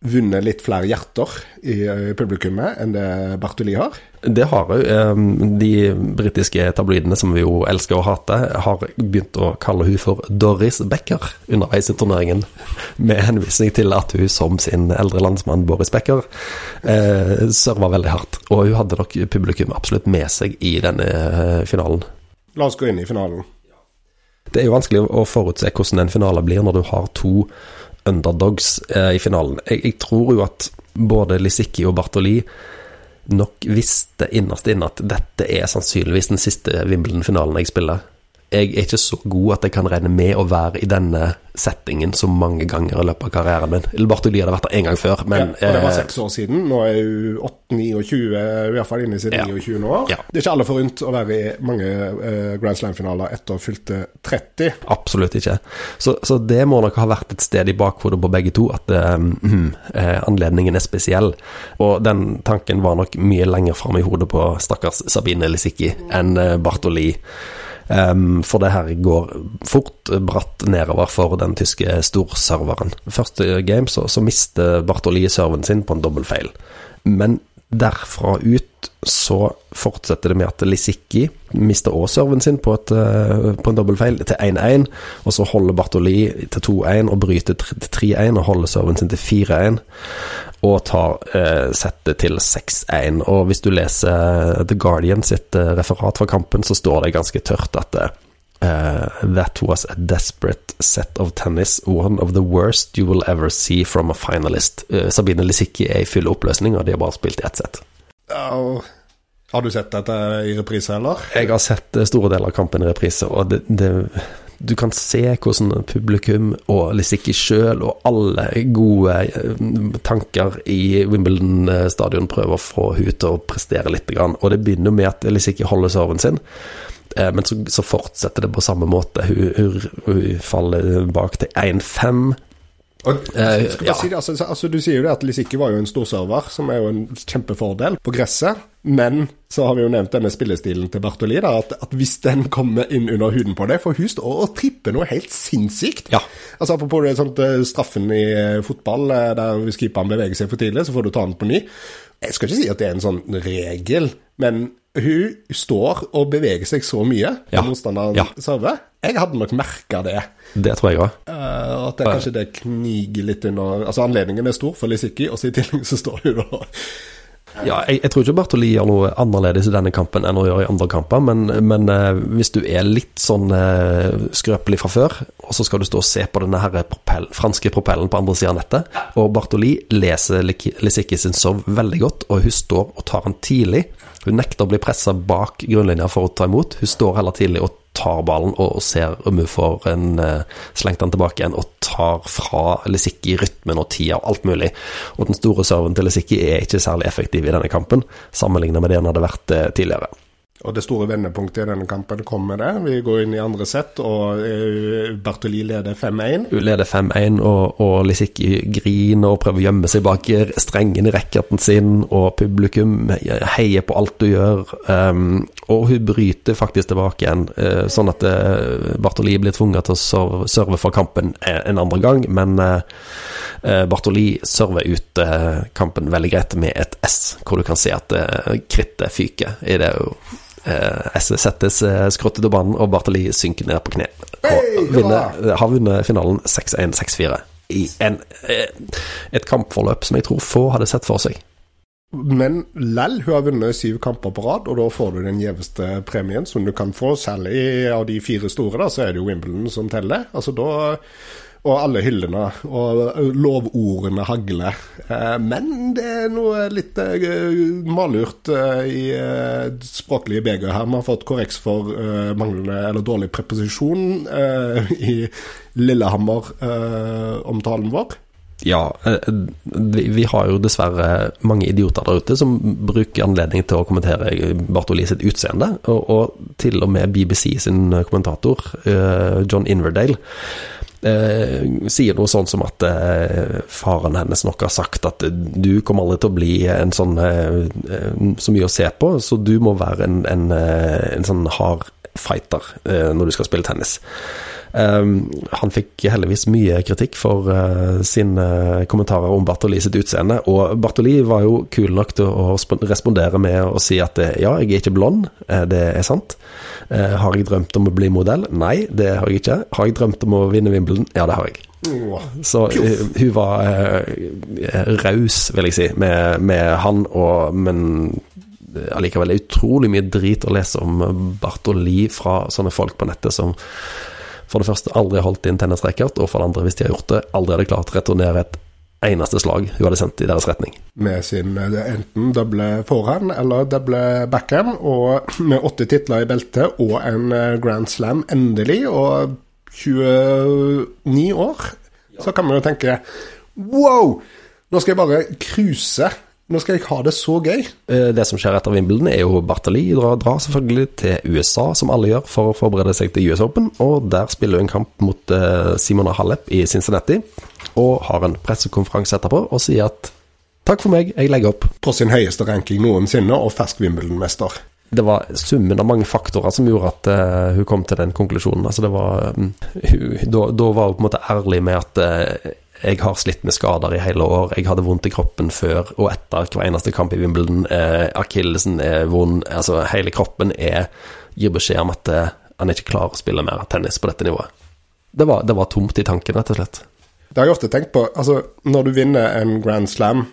vunnet litt flere hjerter i publikummet enn det Bartoli har. Det har hun. De britiske tabloidene, som vi jo elsker å hate, har begynt å kalle hun for Doris Becker underveis i turneringen, med henvisning til at hun som sin eldre landsmann Boris Becker eh, serva veldig hardt. Og hun hadde nok publikum absolutt med seg i denne eh, finalen. La oss gå inn i finalen. Det er jo vanskelig å forutse hvordan en finale blir når du har to underdogs eh, i finalen. Jeg, jeg tror jo at både Lisicki og Bartoli nok visste innerst inne at dette er sannsynligvis den siste Wimbledon-finalen jeg spiller. Jeg er ikke så god at jeg kan regne med å være i denne settingen så mange ganger i løpet av karrieren min. Bartoli hadde vært der en gang før, men ja, og Det var eh, seks år siden. Nå er hun 8-29, i hvert fall inne i sine Ja. 29. år. Ja. Det er ikke alle forunt å være i mange eh, Grand Slam-finaler etter fylte 30. Absolutt ikke. Så, så det må nok ha vært et sted i bakhodet på begge to, at eh, mhm, eh, anledningen er spesiell. Og den tanken var nok mye lenger fram i hodet på stakkars Sabine Lisicki enn uh, Bartoli. Ehm, for det her går fort bratt nedover for den tyske storserveren. Første game så, så mister Bartoli serven sin på en dobbeltfeil. Men derfra ut så fortsetter det med at Lisicki mister også serven sin på, et, eh, på en dobbeltfeil til 1-1, og så holder Bartoli til 2-1 og bryter til 3-1 og holder serven sin til 4-1 og tar eh, settet til 6-1. Og hvis du leser eh, The Guardian sitt eh, referat fra kampen, så står det ganske tørt at eh, That was a desperate set of tennis, one of the worst you will ever see from a finalist. Eh, Sabine Lisicki er i full oppløsning, og de har bare spilt i ett sett. Oh. har du sett dette i reprise, eller? Jeg har sett eh, store deler av kampen i reprise, og det, det du kan se hvordan publikum og Lisicki sjøl og alle gode eh, tanker i Wimbledon stadion prøver å få henne til å prestere litt. Og det begynner med at Lisicki holder serven sin, eh, men så, så fortsetter det på samme måte. Hun, hun, hun faller bak til 1-5. Og, Eh, ja. si det, altså, altså, du sier jo det at Lisicki var jo en storserver, som er jo en kjempefordel på gresset. Men så har vi jo nevnt denne spillestilen til Bartoli, da, at, at hvis den kommer inn under huden på deg For hun står og tripper noe helt sinnssykt. Ja. Altså Apropos det sånt, eh, straffen i eh, fotball, der hvis keeperen beveger seg for tidlig, så får du ta den på ny. Jeg skal ikke si at det er en sånn regel, men hun står og beveger seg så mye Ja. motstanderen Ja. server. Jeg hadde nok merka det. Det tror jeg òg. Uh, at det, kanskje det kniger litt under Altså Anledningen er stor for Lisicki, og så i tillegg så står hun og Ja, jeg, jeg tror ikke Bartoli gjør noe annerledes i denne kampen enn å gjøre i andre kamper, men, men eh, hvis du er litt sånn eh, skrøpelig fra før, og så skal du stå og se på denne her propell, franske propellen på andre siden av nettet, og Bartoli leser Lisicki sin sov veldig godt, og hun står og tar han tidlig. Hun nekter å bli pressa bak grunnlinja for å ta imot. Hun står heller tidlig og tar ballen og, ser om hun får en, eh, slengt den tilbake igjen, og tar fra Lisicki rytmen og tida og alt mulig. Og den store serven til Lisicki er ikke særlig effektiv i denne kampen, sammenlignet med det han hadde vært eh, tidligere. Og det store vendepunktet i denne kampen kommer det. Vi går inn i andre sett, og eh, Bartoli leder 5-1. Hun leder 5-1, og, og Lisicki griner og prøver å gjemme seg bak strengen i racketen sin, og publikum heier på alt du gjør. Um, og hun bryter faktisk tilbake igjen, uh, sånn at uh, Bartoli blir tvunget til å serve, for kampen en, andre gang, men eh, eh, Bartoli server ut eh, kampen veldig greit med et S, hvor du kan se at uh, krittet fyker. I det eh, settes skrottet skråttet til banen, og Bartoli synker ned på kne. Og vinner, har vunnet finalen 6-1, 6-4 i en, eh, et kampforløp som jeg tror få hadde sett for seg. Men lell, hun har vunnet syv kamper på rad, og da får du den gjeveste premien som du kan få. Særlig av de fire store, da, så er det jo Wimbledon som teller. Altså da Og alle hyllene og lovordene hagler. Eh, Men det er noe litt eh, malurt eh, i språklige beger her. Vi har fått korreks for manglende eller dårlig preposisjon i Lillehammer-omtalen vår. Ja, vi, har jo dessverre mange idioter der ute som bruker anledning til å kommentere Bartoli sitt utseende, og, til og med BBC sin kommentator, John Inverdale, eh, sier noe sånn som at eh, faren hennes nok har sagt at du kommer aldri til å bli en sånn eh, så mye å se på, så du må være en, en, en sånn hard fighter når du skal spille tennis. Um, han fikk heldigvis mye kritikk for uh, sine kommentarer om Bartoli sitt utseende, og Bartoli var jo kul nok til å respondere med å si at eh, ja, jeg er ikke blond, eh, det er sant. Eh, har jeg drømt om å bli modell? Nei, det har jeg ikke. Har jeg drømt om å vinne Wimbledon? Ja, det har jeg. Så eh, hun var eh, raus, vil jeg si, med, med han, og, men allikevel utrolig mye drit å lese om Bartoli fra sånne folk på nettet som for det første aldri holdt inn tennisracket, og for det andre, hvis de har gjort det, aldri hadde klart å returnere et eneste slag hun hadde sendt i deres retning. Med sin eh, enten doble forhand eller doble backhand, og med åtte titler i beltet og en eh, Grand Slam endelig, og 29 år, så kan man jo tenke Wow! Nå skal jeg bare cruise. Nå skal jeg ha det så gøy. Eh, Det som skjer etter Wimbledon, er jo Bartali drar, drar selvfølgelig til USA, som alle gjør, for å forberede seg til US Open. Og der spiller hun en kamp mot eh, Simona Halep i Cincinnati, og har en pressekonferanse etterpå og sier at takk for meg, jeg legger opp. På sin høyeste ranking noensinne, og fersk Wimbledon-mester. Det var summen av mange faktorer som gjorde at eh, hun kom til den konklusjonen. Altså det var, mm, da, da var hun på en måte ærlig med at jeg har slitt med skader i hele år, jeg hadde vondt i kroppen før og etter hver eneste kamp i Wimbledon. Eh, Akillesen er vond, altså hele kroppen er, gir beskjed om at eh, han ikke klarer å spille mer tennis på dette nivået. Det var, det var tomt i tanken, rett og slett. Det har jeg ofte tenkt på. Altså, når du vinner en Grand Slam,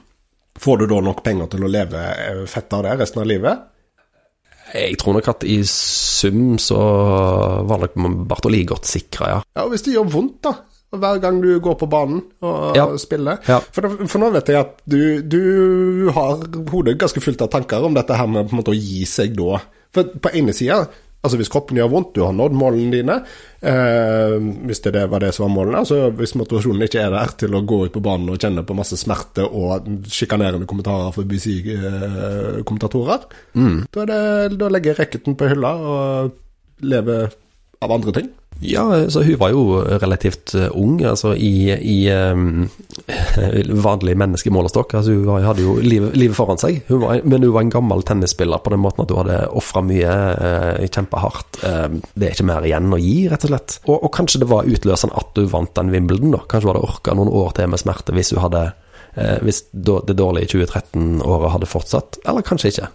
får du da nok penger til å leve eh, fett av det resten av livet? Jeg tror nok at i sum så var nok Bartoli godt sikra, ja. Ja, hvis det gjør vondt, da. Hver gang du går på banen og Ja. spiller. Ja. For, for nå vet jeg at du, du har hodet ganske fullt av tanker om dette her med måte å gi seg da. For på ene sida, altså hvis kroppen gjør vondt, du har nådd målene dine, eh, hvis det, var det som var målene, altså hvis motivasjonen ikke er der til å gå ut på banen og kjenne på masse smerte og sjikanerende kommentarer fra BC-kommentatorer, da, mm. da, da legger jeg racketen på hylla og lever av andre ting. Ja, så hun var jo relativt eh, ung, altså i, i um, (laughs) vanlig menneskemålestokk. Altså hun var, hadde jo livet, livet foran seg, hun var, men hun var en gammel tennisspiller på den måten at hun hadde ofra mye, uh, kjempehardt. Uh, det er ikke mer igjen å gi, rett og slett. Og, og kanskje det var utløsende at hun vant den Wimbledon, da. Kanskje hun hadde orka noen år til med smerte hvis hun hadde uh, Hvis det dårlige 2013-året hadde fortsatt, eller kanskje ikke.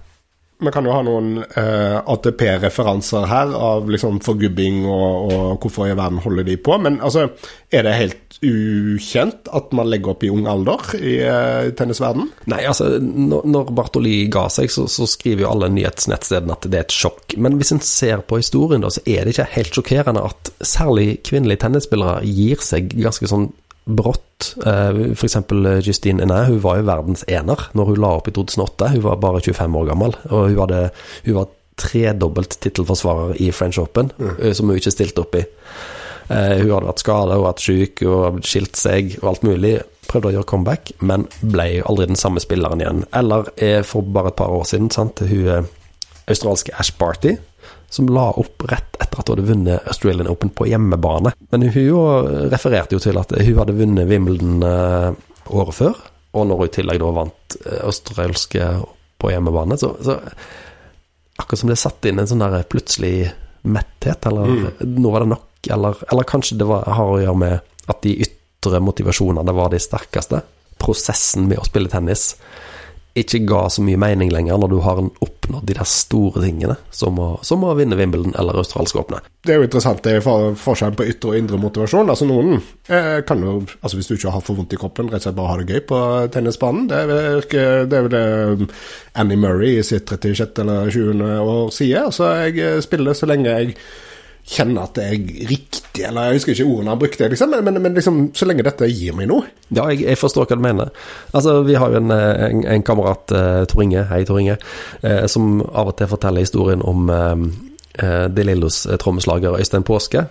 Vi kan jo ha noen eh, ATP-referanser her av liksom forgubbing og, og hvorfor i verden holder de på. Men altså, er det helt ukjent at man legger opp i ung alder i eh, tennisverden? Nei, altså, når, når Bartoli ga seg, så, så skriver jo alle nyhetsnettstedene at det er et sjokk. Men hvis en ser på historien, da, så er det ikke helt sjokkerende at særlig kvinnelige tennisspillere gir seg ganske sånn brått. F.eks. For eksempel Justine Henin, hun var jo verdens ener når hun la opp i 2008. Hun var bare 25 år gammel, og hun, hadde, hun var tredobbelt tittelforsvarer i French Open, mm. som hun ikke stilte opp i. Eh, hun hadde vært skada, hun vært syk, hun skilt seg og alt mulig. Prøvde å gjøre comeback, men ble aldri den samme spilleren igjen. Eller eh, for bare et par år siden, sant? hun eh, australske Ash Barty, som la opp rett etter at hun hadde vunnet Australian Open på hjemmebane. Men hun jo refererte jo til at hun hadde vunnet Wimbledon eh, året før, og når hun i tillegg da vant eh, australske på hjemmebane, så, så akkurat som det satt inn en sånn der plutselig metthet, eller nå var det nok, eller, eller kanskje det var, har å gjøre med at de ytre motivasjonene var de sterkeste. Prosessen med å spille tennis ikke ga så mye mening lenger når du har oppnådd de der store tingene, som å, som å vinne Wimbledon eller australske åpne. Det er jo interessant, det er for- forskjellen på ytre og indre motivasjon. Altså Noen eh, kan jo, altså hvis du ikke har for vondt i kroppen, rett og slett bare ha det gøy på tennisbanen. Det er, det er vel det um, Annie Murray i sitt 36. eller 20. år sier. Altså jeg eh, spiller så lenge jeg kjenner at det er riktig, eller jeg husker ikke ordene han brukte, liksom, men, men, men liksom, så lenge dette gir meg noe. Ja, jeg, jeg forstår hva du mener. Altså, Vi har jo en, eh, en, en kamerat, uh, Tor Inge, hei Tor Inge, eh, som av og til forteller historien om uh, De Lillos eh, trommeslager Øystein Påske.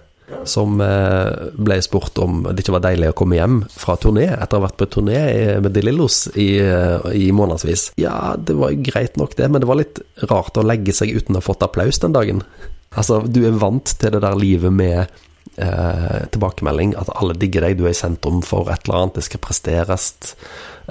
Som eh, ble spurt om det ikke var deilig å komme hjem fra turné etter å ha vært på turné med De Lillos i, eh, i månedsvis. Ja, det var greit nok det, men det var litt rart å legge seg uten å ha fått applaus den dagen. Altså, du er vant til det der livet med eh, tilbakemelding, at alle digger deg, du er i sentrum for et eller annet, det skal presteres.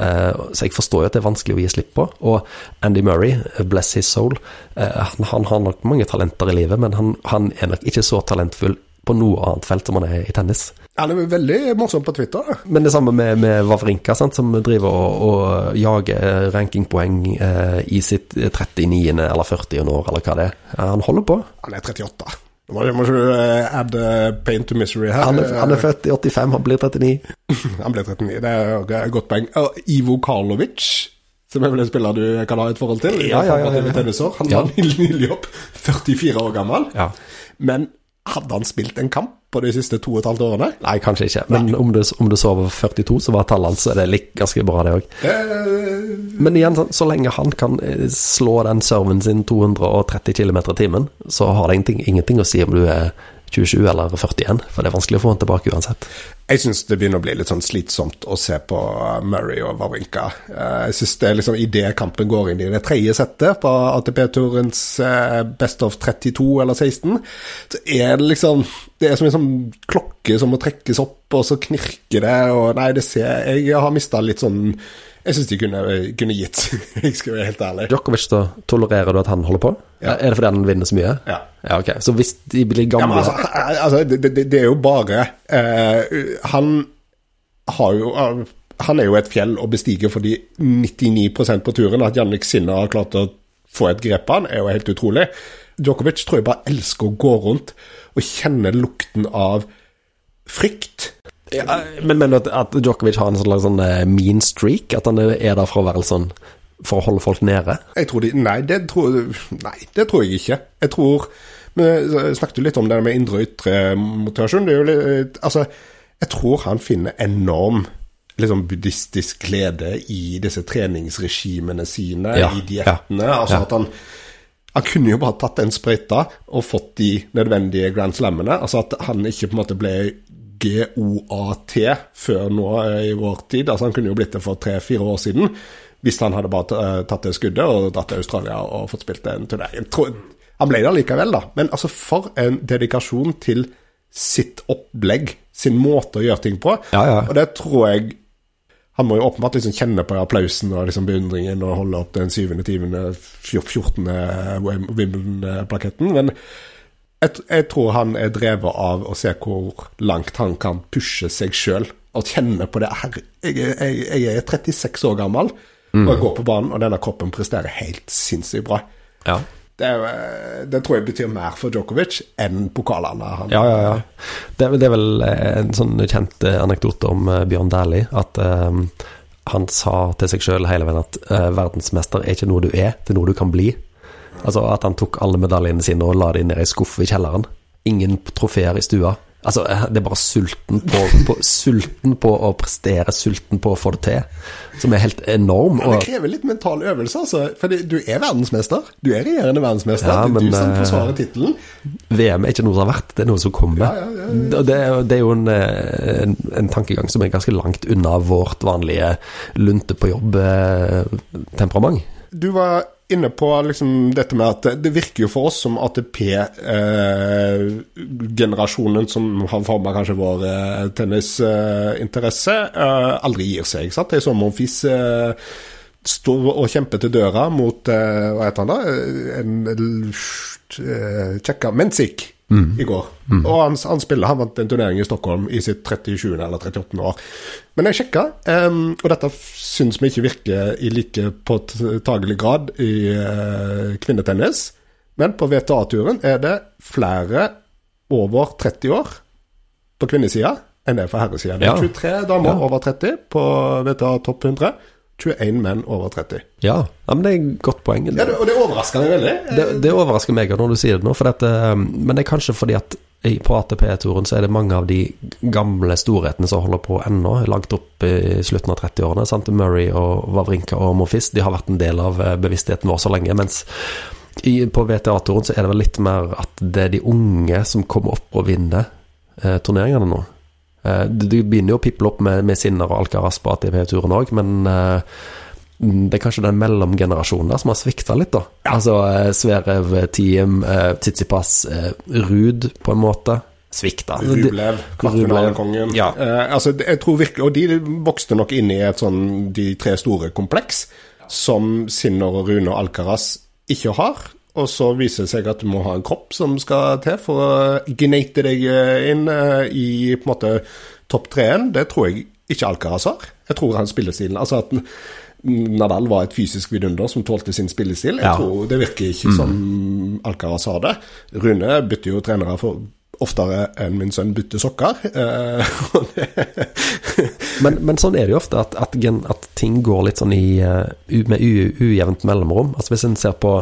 Eh, så jeg forstår jo at det er vanskelig å gi slipp på. Og Andy Murray, bless his soul, eh, han, han har nok mange talenter i livet, men han, han er nok ikke så talentfull på noe annet felt som han er i tennis. Han er veldig morsom på Twitter. da. Men det samme med, med Wawrinka, sant, som driver og, og jager rankingpoeng eh, i sitt 39. eller 40. år, eller hva det er. Han holder på. Han er 38. Nå må, må ikke du eh, add eh, pain to misery her. Han er, han er født i 85, han blir 39. (laughs) Han blir 39, det er et godt poeng. Og Ivo Karlovic, som er vel en spiller du kan ha et forhold til? Ja, ja, ja, ja, ja. Han var nylig opp, 44 år gammel. Ja. Men Hadde han spilt en kamp på de siste to og et halvt årene? Nei, kanskje ikke. Men om du, om du så over 42, så var tallet hans er det ganske bra, det òg. Eh, Men igjen, så, så lenge han kan eh, slå den serven sin 230 km i timen, så har det ingenting, ingenting å si om du er 27 eller 41, for det er vanskelig å få han tilbake uansett. Jeg syns det begynner å bli litt sånn slitsomt å se på Murray og Wawrinka. Eh, Jeg syns det er liksom idet kampen går inn i det tredje settet på ATP-turens eh, Best of 32 eller 16, så er det liksom Det er som en sånn klokke som må trekkes opp, og så knirker det, og Nei, det ser Jeg har mista litt sånn Jeg syns de kunne, kunne gitt, (laughs) jeg skal være helt ærlig. Djokovic, da tolererer du at han holder på? Ja. Er det fordi han vinner så mye? Ja. Ja, ok. Så hvis de blir Ja, gamle men altså, altså det, det, det er jo bare uh, Han har jo Han er jo et fjell å bestige fordi 99% på turen. At Jannik Sinner har klart å få et grep på han, er jo helt utrolig. Djokovic tror jeg bare elsker å gå rundt og kjenne lukten av frykt. Ja, Men mener du at, at Djokovic har en slags sånn eh, mean streak? At han er der for å være sånn For å holde folk nede? Jeg tror de, nei, det tror, nei, det tror jeg ikke. Jeg tror Vi snakket jo litt om det med indre og ytre motivasjon. Det er jo litt, altså, jeg tror han finner enorm liksom buddhistisk glede i disse treningsregimene sine, Ja, i diettene. ja, Altså at han han kunne jo bare tatt den sprøyta og fått de nødvendige Grand Slammene. Altså at han ikke på en måte ble GOAT før nå eh, i vår tid. Altså Han kunne jo blitt det for tre-fire år siden. Hvis han hadde bare eh, tatt det skuddet og dratt til Australia og fått spilt en turnering. Han ble det likevel, da. Men altså, for en dedikasjon til sitt opplegg, sin måte å gjøre ting på. Ja, ja. Og det tror jeg Han må jo åpenbart liksom kjenne på applausen og liksom beundringen og holde opp den syvende, tyvende, fjortende Wimbledon-plaketten. Men jeg, jeg tror han er drevet av å se hvor langt han kan pushe seg sjøl. Og kjenne på det her. Jeg, jeg, jeg er 36 år gammel, og jeg går på banen, og denne kroppen presterer helt sinnssykt bra. Ja. Det, eh, det tror jeg betyr mer for Djokovic enn pokalene. Han, Ja, ja, ja. Det, det er vel eh, en sånn kjent eh, anekdote om Bjørn Dæhlie. At um, han sa til seg sjøl hele veien at uh, verdensmester er ikke noe du er, det er noe du kan bli. Altså at han tok alle medaljene sine og la dem ned i skuff i kjelleren. Ingen trofeer i stua. Altså, eh, det er bare sulten på, på, sulten på å prestere, sulten på å få det til, som er helt enorm. Men det krever litt mental øvelse, altså. For du er verdensmester. Du er regjerende verdensmester. Ja, men, du som eh, forsvarer tittelen. VM er ikke noe som har vært, det er noe som kommer. Ja, ja, ja, Og Det, det er jo en, eh, en, en tankegang som er ganske langt unna vårt vanlige lunte på jobb-temperament. Du var inne på liksom dette med at det virker jo for oss som ATP-generasjonen, som har forma kanskje vår eh, tennisinteresse, eh, aldri gir seg. sant? Det er som om Fis eh, står og kjemper til døra mot eh, Hva heter han da? En, En uh, Tsjekka Mensik i går. Og han, han spiller, han vant en turnering i Stockholm i sitt 37. eller 38. år. Men jeg sjekka, um, og dette syns vi ikke virker i like påtagelig grad i uh, kvinnetennis. Men på VTA-turen er det flere over 30 år på kvinnesida enn det er for herresida. Det er 23 damer Ja. over 30 på VTA topp 100. 21 menn over 30. Ja, ja, men det er et godt poeng. Ja, det, og det overrasker meg veldig. Det, det overrasker meg når du sier det nå, dette, men det er kanskje fordi at i- på ATP-turen så er det mange av de gamle storhetene som holder på ennå, lagt opp i slutten av 30-årene. sant? Murray og Wawrinka og Mofis de har vært en del av eh, bevisstheten vår så lenge. Mens i, på VTA-turen så er det vel litt mer at det er de unge som kommer opp og vinner eh, turneringene nå. Eh, det, det begynner jo å piple opp med, med Sinner og Alcaraz på ATP-turen òg, men eh, Mm, det er kanskje den mellomgenerasjonen der som har svikta litt, da. Altså eh, Sverev, Tiem, Tsitsipas, Ruud, på en måte. Svikta. Rublev, kvartfinalekongen. Ja. Eh, altså, jeg tror virkelig, Og de vokste nok inn i et sånn de tre store kompleks, som Sinner og Rune og Alcaraz ikke har. Og så viser det seg at du må ha en kropp som skal til for å gneite deg eh, inn eh, i på en måte topp treen. Det tror jeg ikke Alcaraz har. Jeg tror han spillestilen Altså at Nadal var et fysisk vidunder som tålte sin spillestil. Jeg Ja. tror Det virker ikke som Alcaraz har det. Rune bytter jo trenere for oftere enn min sønn bytter sokker. Eh, (laughs) Men, men sånn er det jo ofte, at, at, at ting går litt sånn i, med u, ujevnt mellomrom. Altså Hvis en ser på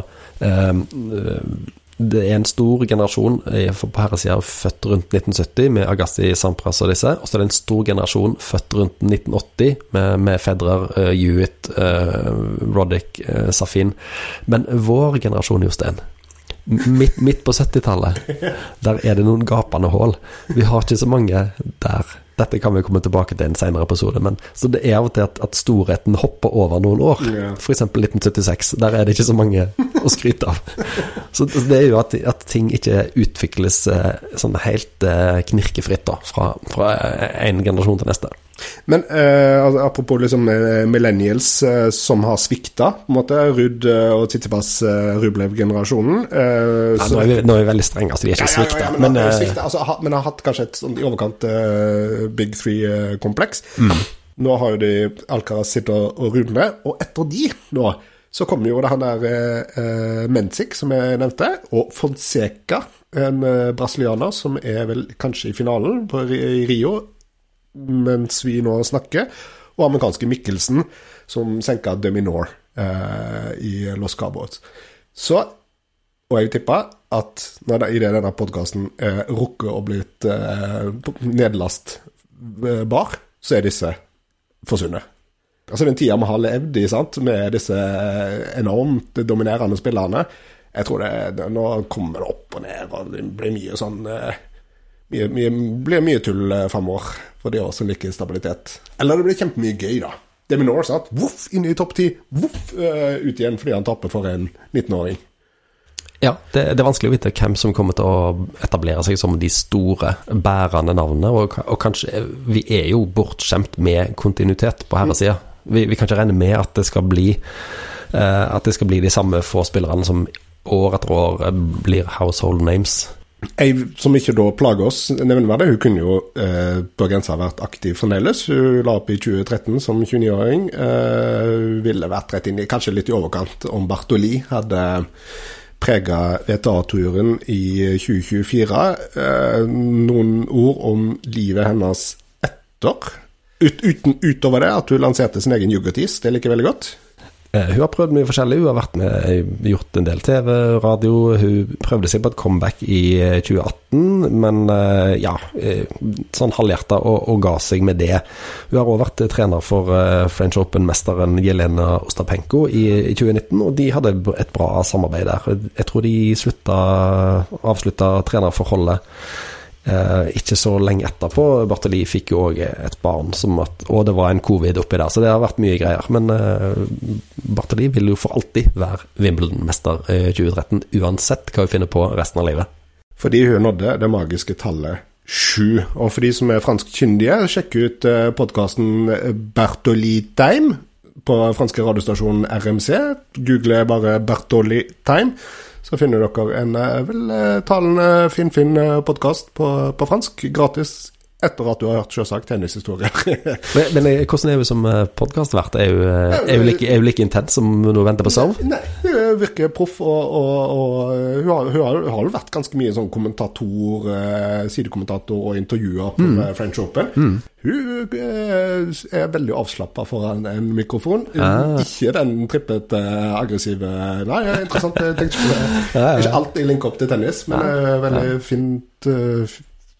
det er en stor generasjon eh, på herresida født rundt 1970 med Agassi, Sampras og disse. Og så er det en stor generasjon født rundt 1980 med, med Federer, uh, Hewitt, uh, Roddick, uh, Safin. Men vår generasjon, Jostein Midt, midt på 70-tallet, der er det noen gapende hull. Vi har ikke så mange der. Dette kan vi komme tilbake til i en senere episode. Men, så det er av og til at, at storheten hopper over noen år. Yeah. F.eks. 1976. Der er det ikke så mange (laughs) å skryte av. Så det er jo at, at ting ikke utvikles eh, sånn helt eh, knirkefritt da, fra, fra en generasjon til neste. Men eh, altså, apropos liksom eh, millennials eh, som har svikta, på en måte. Rudd eh, og Tittipas uh, Rublev-generasjonen. eh, Ja, nå, nå er vi veldig strenge, altså de er ikke svikta. Ja, ja, ja, men, men har eh, altså, ha- men har hatt kanskje et sånn i overkant eh, Big Three-kompleks. Nå har jo de Alcaraz sitter og- og Rune, og etter de nå så kommer jo det han der uh, Mensik, som jeg nevnte, og Fonseca, en eh, brasilianer som er vel kanskje i finalen på, i Rio, mens vi nå snakker, og amerikanske Mikkelsen, som senka Deminor eh, i Los Cabos. Så og jeg tipper at når det i det denne podkasten er rukket å blitt eh, nedlastbar, så er disse forsvunnet. Altså den tida vi har levd i, sant, med disse enormt dominerende spillerne Jeg tror det, det Nå kommer det opp og ned, og det blir mye sånn eh, mye, mye, blir mye tull eh, framover for de som liker stabilitet. Eller det blir kjempemye gøy, da. Deminor, satt Voff, inn i topp ti. Voff, eh, ut igjen fordi han tapper for en 19-åring. Ja, det, det er vanskelig å vite hvem som kommer til å etablere seg som de store, bærende navnene. Og, og kanskje Vi er jo bortskjemt med kontinuitet på herresida. Vi, vi kan ikke regne med at det skal bli uh, At det skal bli de samme få spillerne som år etter år eh, blir household names. Ei som ikke da plager oss nevneverdig, hun kunne jo eh, på grensa vært aktiv fremdeles. Hun la opp i 2013 som 29-åring. Eh, ville vært rett inn i kanskje litt i overkant om Bartoli hadde prega VTA-turen i 2024. Eh, noen ord om livet hennes etter. Ut, uten, utover det at hun lanserte sin egen yoghurtis, det liker jeg veldig godt. Eh, Hun har prøvd mye forskjellig. Hun har vært med, gjort en del TV, radio. Hun prøvde seg på et comeback i eh, 2018, men eh, ja, eh, sånn halvhjerta og, og ga seg med det. Hun har òg vært eh, trener for eh, French Open-mesteren Jelena Ostapenko i, i 2019, og de hadde et bra samarbeid der. Jeg tror de slutta, avslutta trenerforholdet Eh, ikke så lenge etterpå. Bartoli fikk jo òg et barn, at, og det var en covid oppi der, så det har vært mye greier. Men eh, Bartoli vil jo for alltid være Wimbledon-mester i 2013, uansett hva hun finner på resten av livet. Fordi hun nådde det magiske tallet sju. Og for de som er franskkyndige, sjekk ut eh, podkasten Bertoli Time på franske radiostasjonen RMC. Google bare Bertoli Time. Så finner dere en eh, vel eh, talende fin-fin podkast på, på fransk, gratis. Etter at du har hørt selvsagt tennishistorier. (laughs) Men, men eh, hvordan er hun som podkastvert? Er, hun, eh, hun like- like intens som når hun venter på sove? Nei, hun virker proff, og, og, og hun, har, hun, har, har jo vært ganske mye sånn kommentator, eh, sidekommentator og intervjuer på mm. French Open. Hun eh, er veldig avslappa foran en mikrofon. Ah. Ikke den trippete, aggressive Nei, er interessant. Jeg tenkte ikke på det. Ikke alltid linker opp til tennis, men ah. veldig fint eh,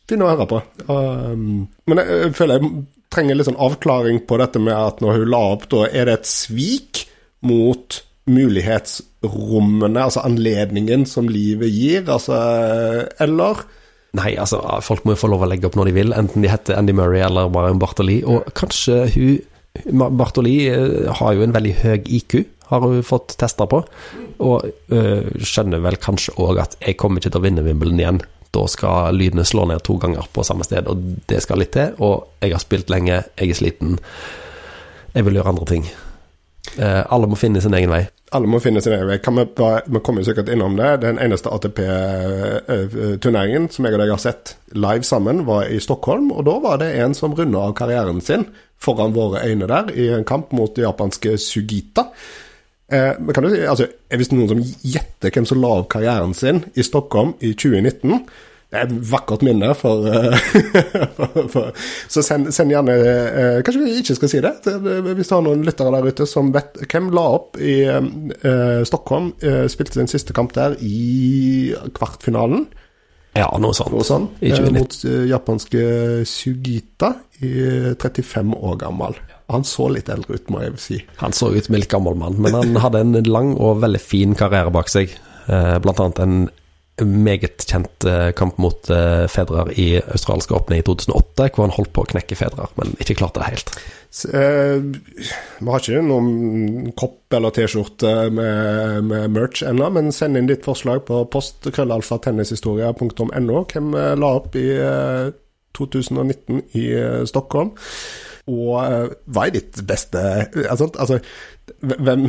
fin å høre på. Um, men jeg, jeg føler jeg trenger litt sånn avklaring på dette med at når hun la opp, da er det et svik mot mulighetsrommene, altså anledningen som livet gir, altså Eller Nei, altså, folk må jo få lov å legge opp når de vil, enten de heter Andy Murray eller bare Bartoli. Og kanskje hun Bartoli eh, har jo en veldig høy IQ, har hun fått testa på. Og øh, skjønner vel kanskje òg at jeg kommer ikke til å vinne Wimbledon igjen. Da skal lydene slå ned to ganger på samme sted, og det skal litt til. Og jeg har spilt lenge, jeg er sliten. Jeg vil gjøre andre ting. Eh, alle må finne sin egen vei. alle må finne sin egen vei. Kan vi, bare, vi kommer sikkert innom det. Den eneste ATP-turneringen som jeg og deg har sett live sammen, var i Stockholm. Og da var det en som runda av karrieren sin foran våre øyne der, i en kamp mot det japanske Sugita. Eh, men kan du si, altså, Hvis noen som gjetter hvem som la av karrieren sin i Stockholm i 2019, Det er et vakkert minne for, eh, (laughs) for, for Så send, send gjerne eh, Kanskje vi ikke skal si det? Hvis du har noen lyttere der ute som vet Hvem la opp i eh, Stockholm? Eh, spilte sin siste kamp der i kvartfinalen. Ja, noe sånt. Noe sånt eh, mot eh, japanske Sugita, i 35 år gammel. Han så litt eldre ut, må jeg si. Han så ut som en litt gammel mann, men han (laughs) hadde en lang og veldig fin karriere bak seg. Eh, Blant annet en meget kjent eh, kamp mot Fedrer i australske åpne i 2008, hvor han holdt på å knekke Fedrer, men ikke klarte det helt. S- eh, vi har ikke noen kopp eller T-skjorte med, med merch ennå, men send inn ditt forslag på post.krøllalfa.tennishistoria.no. Hvem eh, la opp i eh, 2019 i eh, Stockholm? Og eh, hva er ditt beste altså, altså, hvem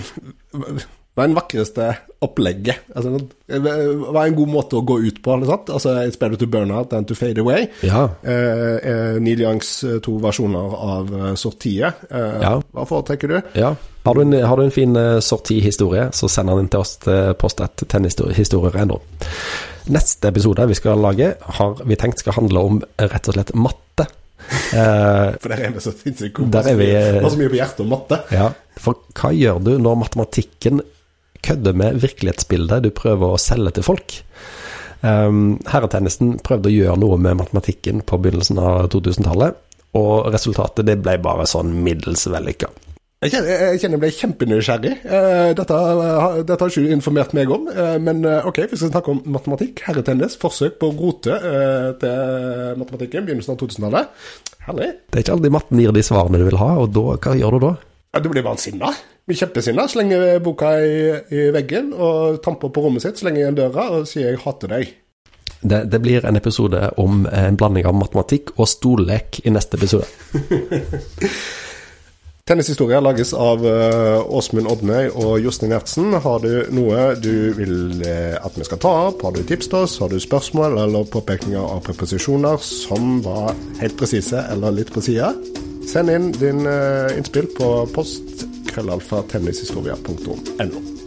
hva er den vakreste opplegget? Altså, hva er en god måte å gå ut på? eller sant? Altså, It's better to burn out than to fade away. Ja, Eh, eh, Neil Youngs eh, to versjoner av sortiet. Eh, Ja. Hva foretrekker du? ja. Har du en, har du en fin sortihistorie, så send den til oss til post.tennishistorier.no. Neste episode vi skal lage, har vi tenkt skal handle om eh, rett og slett matte. Eh, For der er vi så sinnssykt gode. Der er vi, eh, Har så mye på hjertet om matte. Ja, for hva gjør du når matematikken kødder med virkelighetsbildet du prøver å selge til folk? Um, herretennisen prøvde å gjøre noe med matematikken på begynnelsen av 2000-tallet, og resultatet det ble bare sånn middels vellykka. Jeg kjenner jeg kjenner jeg ble kjempenysgjerrig. Eh, Dette, har- dette har ikke du informert meg om. eh, Men eh, ok, vi skal snakke om matematikk. Herretennis. Forsøk på å rote eh, til matematikken. Begynnelsen av 2000-tallet. Herlig. Det er ikke alltid matten gir de svarene du vil ha, og da, hva gjør du da? Ja, Du blir bare sinna. Blir kjempesinna. Slenger boka i, i veggen og tamper på rommet sitt. Slenger igjen døra og sier 'jeg hater deg'. Det, det blir en episode om en blanding av matematikk og stollek i neste episode. (laughs) Tennishistoria lages av eh, Åsmund Odnøy og Jostein Gjertsen. Har du noe du vil eh, at vi skal ta opp, har du tips til oss, har du spørsmål eller påpekninger av preposisjoner som var helt presise eller litt på sida, send inn din eh, innspill på post krøllalfa tennishistoria.no.